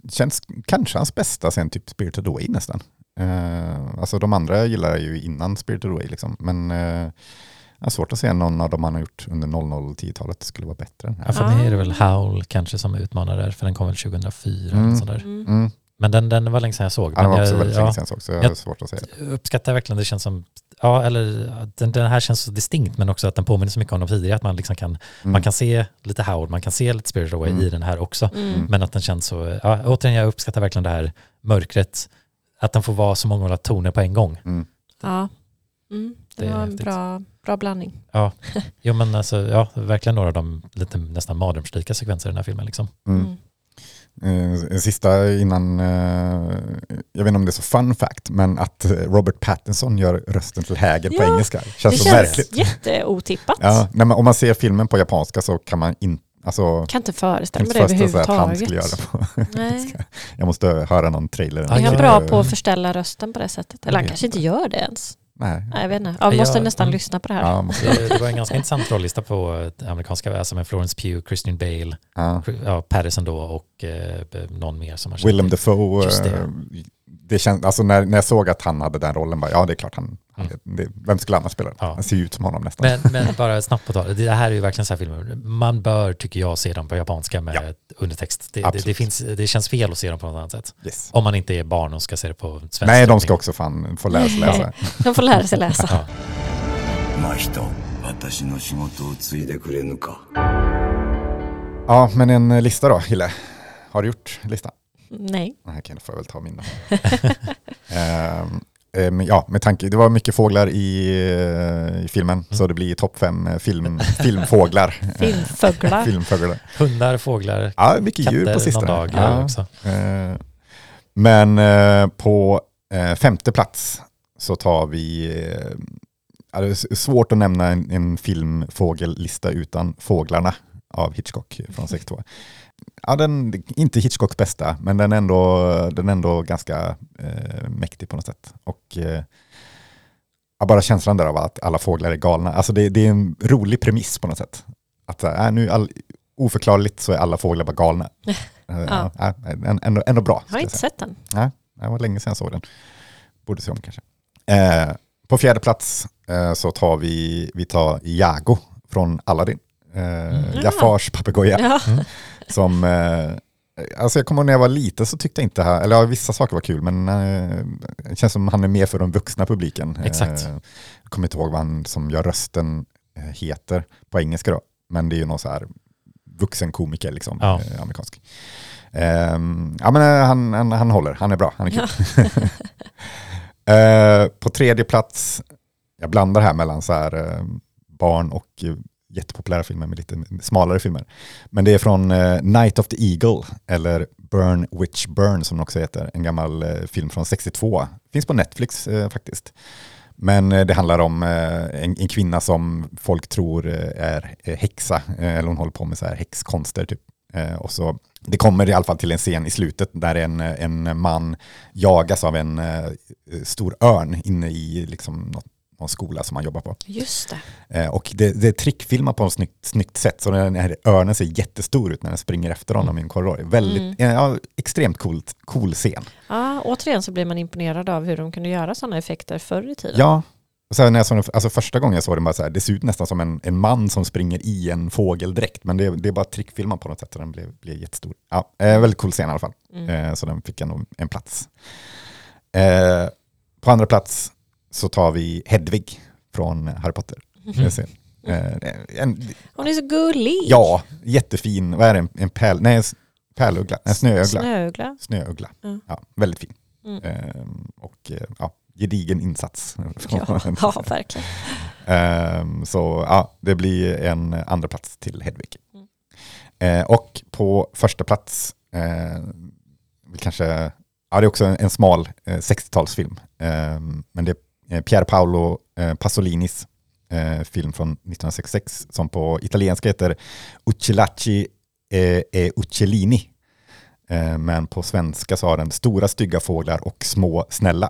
[SPEAKER 2] känns kanske hans bästa sen typ Spirited Away nästan. Ehm, alltså de andra gillar jag ju innan Spirited Away liksom. Men eh, jag har svårt att se någon av dem han har gjort under 00-10-talet skulle vara bättre än den
[SPEAKER 3] Ja, för mig är det väl Howl kanske som utmanar där, för den kom väl 2004 eller
[SPEAKER 2] Mm.
[SPEAKER 3] sådär.
[SPEAKER 1] Mm.
[SPEAKER 2] Mm.
[SPEAKER 3] Men den, den var länge sedan jag såg.
[SPEAKER 2] Ja, det
[SPEAKER 3] Men
[SPEAKER 2] var också
[SPEAKER 3] jag,
[SPEAKER 2] väldigt
[SPEAKER 3] ja,
[SPEAKER 2] länge sedan jag såg så jag har
[SPEAKER 3] Jag-
[SPEAKER 2] svårt att säga.
[SPEAKER 3] jag uppskattar verkligen, det känns som, ja eller den, den här känns så distinkt men också att den påminner så mycket om de tidigare, att man liksom kan,
[SPEAKER 2] Mm.
[SPEAKER 3] man kan se lite Howl, man kan se lite Spirit Away
[SPEAKER 2] Mm.
[SPEAKER 3] i den här också.
[SPEAKER 1] Mm.
[SPEAKER 3] Men att den känns så, ja återigen jag uppskattar verkligen det här mörkret, att den får vara så många toner på en gång.
[SPEAKER 2] Mm.
[SPEAKER 1] Ja, mm. Det,
[SPEAKER 3] Det är
[SPEAKER 1] var en bra, bra blandning. *laughs*
[SPEAKER 3] Jo men alltså, ja verkligen några av de lite nästan mardrömslika sekvenser i den här filmen liksom.
[SPEAKER 2] Mm.
[SPEAKER 1] Mm.
[SPEAKER 2] Eh, En sista innan, eh, jag vet inte om det är så fun fact, men att eh, Robert Pattinson gör rösten till Häger på
[SPEAKER 1] Ja,
[SPEAKER 2] engelska.
[SPEAKER 1] Det
[SPEAKER 2] Känns så
[SPEAKER 1] känns
[SPEAKER 2] märkligt.
[SPEAKER 1] jätteotippat.
[SPEAKER 2] Ja, nej, men om man ser filmen på japanska så kan man inte, alltså,
[SPEAKER 1] Kan inte föreställa mig det
[SPEAKER 2] sig att han skulle göra
[SPEAKER 1] överhuvudtaget.
[SPEAKER 2] det på
[SPEAKER 1] Nej. *laughs*
[SPEAKER 2] Jag måste höra någon trailer.
[SPEAKER 3] Ja,
[SPEAKER 1] Är han bra på att förställa rösten på det sättet? Eller han kanske inte gör det ens.
[SPEAKER 2] Nej.
[SPEAKER 1] Nej, jag vet inte. Ja, vi
[SPEAKER 3] Ja,
[SPEAKER 1] måste nästan
[SPEAKER 3] mm.
[SPEAKER 1] lyssna på det här.
[SPEAKER 2] Ja,
[SPEAKER 3] Det, det var en ganska *laughs* intressant rollista på amerikanska, alltså med Florence Pugh, Christian Bale,
[SPEAKER 2] ja.
[SPEAKER 3] ja, Patterson då och eh, någon mer som känner
[SPEAKER 2] Willem. Dafoe,
[SPEAKER 3] det.
[SPEAKER 2] eh, det känns, alltså när, när jag såg att han hade den rollen, bara, ja det är klart han,
[SPEAKER 3] Mm.
[SPEAKER 2] Det, vem skulle annars spela den?
[SPEAKER 3] Ja.
[SPEAKER 2] Han ser ju ut som honom nästan.
[SPEAKER 3] Men, men *laughs* bara snabbt på tal, det här är ju verkligen så här filmer, man bör, tycker jag, se dem på japanska med
[SPEAKER 2] Ja.
[SPEAKER 3] undertext. Det, det,
[SPEAKER 2] Absolut.
[SPEAKER 3] det, finns, det känns fel att se dem på något annat sätt.
[SPEAKER 2] yes.
[SPEAKER 3] Om man inte är barn och ska se det på svenska.
[SPEAKER 2] Nej, de ska också fan få lära sig läsa.
[SPEAKER 1] De får lära sig läsa.
[SPEAKER 3] Ja. *laughs*
[SPEAKER 5] 真人私の仕事を継いでくれぬか
[SPEAKER 2] Ja, men en eh, lista då, Hille. Har du gjort lista?
[SPEAKER 1] Nej.
[SPEAKER 2] Nej, Okej, då får jag väl ta min då. *laughs* Ehm, eh, men ja, med tanke, det var mycket fåglar i, eh, i filmen, så det blir topp fem eh, film, *laughs* filmfåglar.
[SPEAKER 1] Filmfåglar. *laughs*
[SPEAKER 2] Filmfåglar.
[SPEAKER 3] Hundar, fåglar,
[SPEAKER 2] Ja, mycket djur på
[SPEAKER 3] katter
[SPEAKER 2] sistone.
[SPEAKER 3] dag
[SPEAKER 2] Ja.
[SPEAKER 3] också.
[SPEAKER 2] Eh, Men eh, på eh, femte plats så tar vi, eh, ja, det är svårt att nämna en, en filmfågellista utan Fåglarna av Hitchcock från 62. Ja, den, inte Hitchcocks bästa, men den är ändå, den är ändå ganska eh, mäktig på något sätt. Och eh, ja, bara känslan där av att alla fåglar är galna. Alltså det, det är en rolig premiss på något sätt. Att här, äh, nu all, oförklarligt så är alla fåglar bara galna. *laughs* Eh,
[SPEAKER 1] Ja.
[SPEAKER 2] en- ändå, ändå bra.
[SPEAKER 1] Har
[SPEAKER 2] jag
[SPEAKER 1] inte
[SPEAKER 2] säga.
[SPEAKER 1] sett den.
[SPEAKER 2] Nej, det var länge sedan jag såg den. Borde se om kanske. Eh, på fjärde plats eh, så tar vi, vi tar Iago från Aladdin. Eh, Jafars papegoja.
[SPEAKER 1] Ja.
[SPEAKER 2] Som, eh, alltså jag kommer ihåg när jag var liten så tyckte jag inte, eller ja, vissa saker var kul, men eh, det känns som han är mer för den vuxna publiken.
[SPEAKER 3] Exakt.
[SPEAKER 2] Eh, jag kommer inte ihåg vad han som gör rösten eh, heter på engelska då, men det är ju någon så här vuxen komiker, liksom,
[SPEAKER 3] Ja.
[SPEAKER 2] eh, amerikansk. Ehm, ja men eh, han, han, han håller, han är bra, han är kul. *laughs* Eh, på tredje plats, jag blandar här mellan så här, eh, barn och jättepopulära filmer med lite smalare filmer. Men det är från eh, Night of the Eagle, eller Burn Witch Burn som den också heter. En gammal eh, film från 62. Finns på Netflix eh, faktiskt. Men eh, det handlar om eh, en, en kvinna som folk tror eh, är eh, häxa, eh, eller hon håller på med så här häxkonster typ. Eh, och så, det kommer i alla fall till en scen i slutet där en, eh, en man jagas av en eh, stor örn inne i liksom, något, någon skola som han jobbar på.
[SPEAKER 1] Just det.
[SPEAKER 2] Eh, och det, det är trickfilmat på ett snyggt, snyggt sätt, så den här örnen ser jättestor ut när den springer efter honom i en korridor. Väldigt, eh, ja, extremt coolt, cool scen.
[SPEAKER 1] Ja, återigen så blir man imponerad av hur de kunde göra sådana effekter förr i tiden.
[SPEAKER 2] Ja, och sen när jag såg alltså första gången jag såg den, bara så här, det ser ut nästan som en, en man som springer i en fågeldräkt, men det, det är bara trickfilmat på något sätt, så den blev, blev jättestor. Ja, eh, väldigt cool scen i alla fall, eh, så den fick ändå en plats. Eh, på andra plats så tar vi Hedvig från Harry Potter. Ser. Eh, en,
[SPEAKER 1] Hon är så gullig.
[SPEAKER 2] Ja, jättefin. Vad är det? En pärl, nej, en pärluggla? En snöögla.
[SPEAKER 1] Snöögla.
[SPEAKER 2] Snöögla.
[SPEAKER 1] Ja.
[SPEAKER 2] Ja, väldigt fin.
[SPEAKER 1] Mm.
[SPEAKER 2] Ehm, och eh, ja, gedigen insats. *laughs*
[SPEAKER 1] Ja, ja, verkligen.
[SPEAKER 2] Ehm, så ja, det blir en andra plats till Hedvig.
[SPEAKER 1] Mm.
[SPEAKER 2] Eh, och på första plats, eh, vi kanske, ja det är också en, en smal eh, 60-talsfilm. Ehm, men det är eh, Pier Paolo eh, Pasolinis eh, film från 1966 som på italienska heter Uccellacci e, e Uccellini. Eh, men på svenska så har den Stora stygga fåglar och små snälla.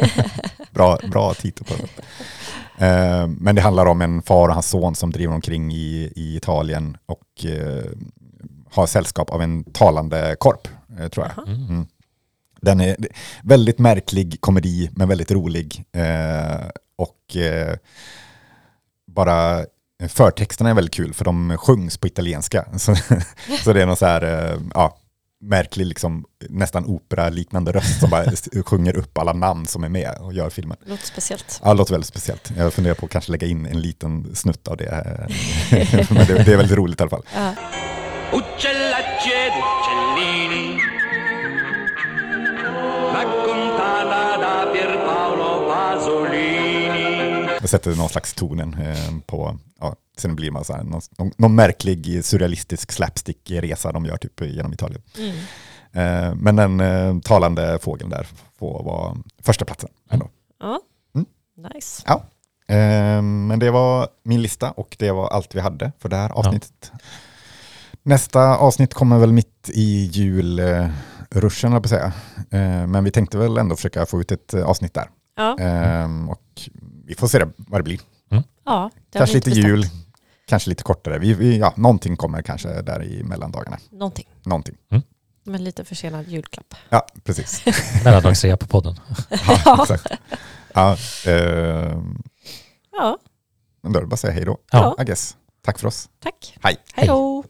[SPEAKER 2] *laughs* bra, bra titel på. Eh, Men det handlar om en far och hans son som driver omkring i, i Italien och eh, har sällskap av en talande korp, eh, tror jag. Mm. Den är väldigt märklig komedi, men väldigt rolig. Eh, och eh, bara förtexterna är väldigt kul, för de sjungs på italienska. *laughs* Så, så det är någon så här, eh, ja, märklig, liksom, nästan opera-liknande röst som bara sjunger upp alla namn som är med och gör filmen.
[SPEAKER 1] Låter speciellt.
[SPEAKER 2] Ja, det låter väldigt speciellt. Jag funderar på att kanske lägga in en liten snutt av det. här. *laughs* Men det, det är väldigt roligt i alla fall.
[SPEAKER 1] Ja.
[SPEAKER 2] Jag sätter någon slags tonen eh, på, ja, sen blir man så här, någon, någon, märklig surrealistisk slapstick-resa de gör typ genom Italien.
[SPEAKER 1] Mm.
[SPEAKER 2] Eh, men den eh, talande fågeln där får vara första platsen ändå.
[SPEAKER 1] Ja.
[SPEAKER 2] Mm.
[SPEAKER 1] Nice.
[SPEAKER 2] Ja. Men det var min lista och det var allt vi hade för det här avsnittet. Nästa avsnitt kommer väl mitt i julruschen, jag säga. Men vi tänkte väl ändå försöka få ut ett avsnitt där.
[SPEAKER 1] Ja,
[SPEAKER 2] Eh, och vi får se det, vad det blir.
[SPEAKER 1] ja det
[SPEAKER 2] Kanske lite
[SPEAKER 1] bestämt.
[SPEAKER 2] jul, kanske lite kortare. Vi, vi, ja, någonting kommer kanske där i mellandagarna.
[SPEAKER 1] Någonting.
[SPEAKER 2] Någonting.
[SPEAKER 1] Men lite försenad julklapp.
[SPEAKER 2] Ja, precis. *laughs*
[SPEAKER 3] Mellandagsrea på podden. *laughs*
[SPEAKER 2] Ja, exakt. Ja, eh,
[SPEAKER 1] Ja,
[SPEAKER 2] men då är det bara att säga hej då.
[SPEAKER 3] Ja.
[SPEAKER 2] I guess. Tack för oss.
[SPEAKER 1] tack.
[SPEAKER 2] Hej.
[SPEAKER 1] Hej då.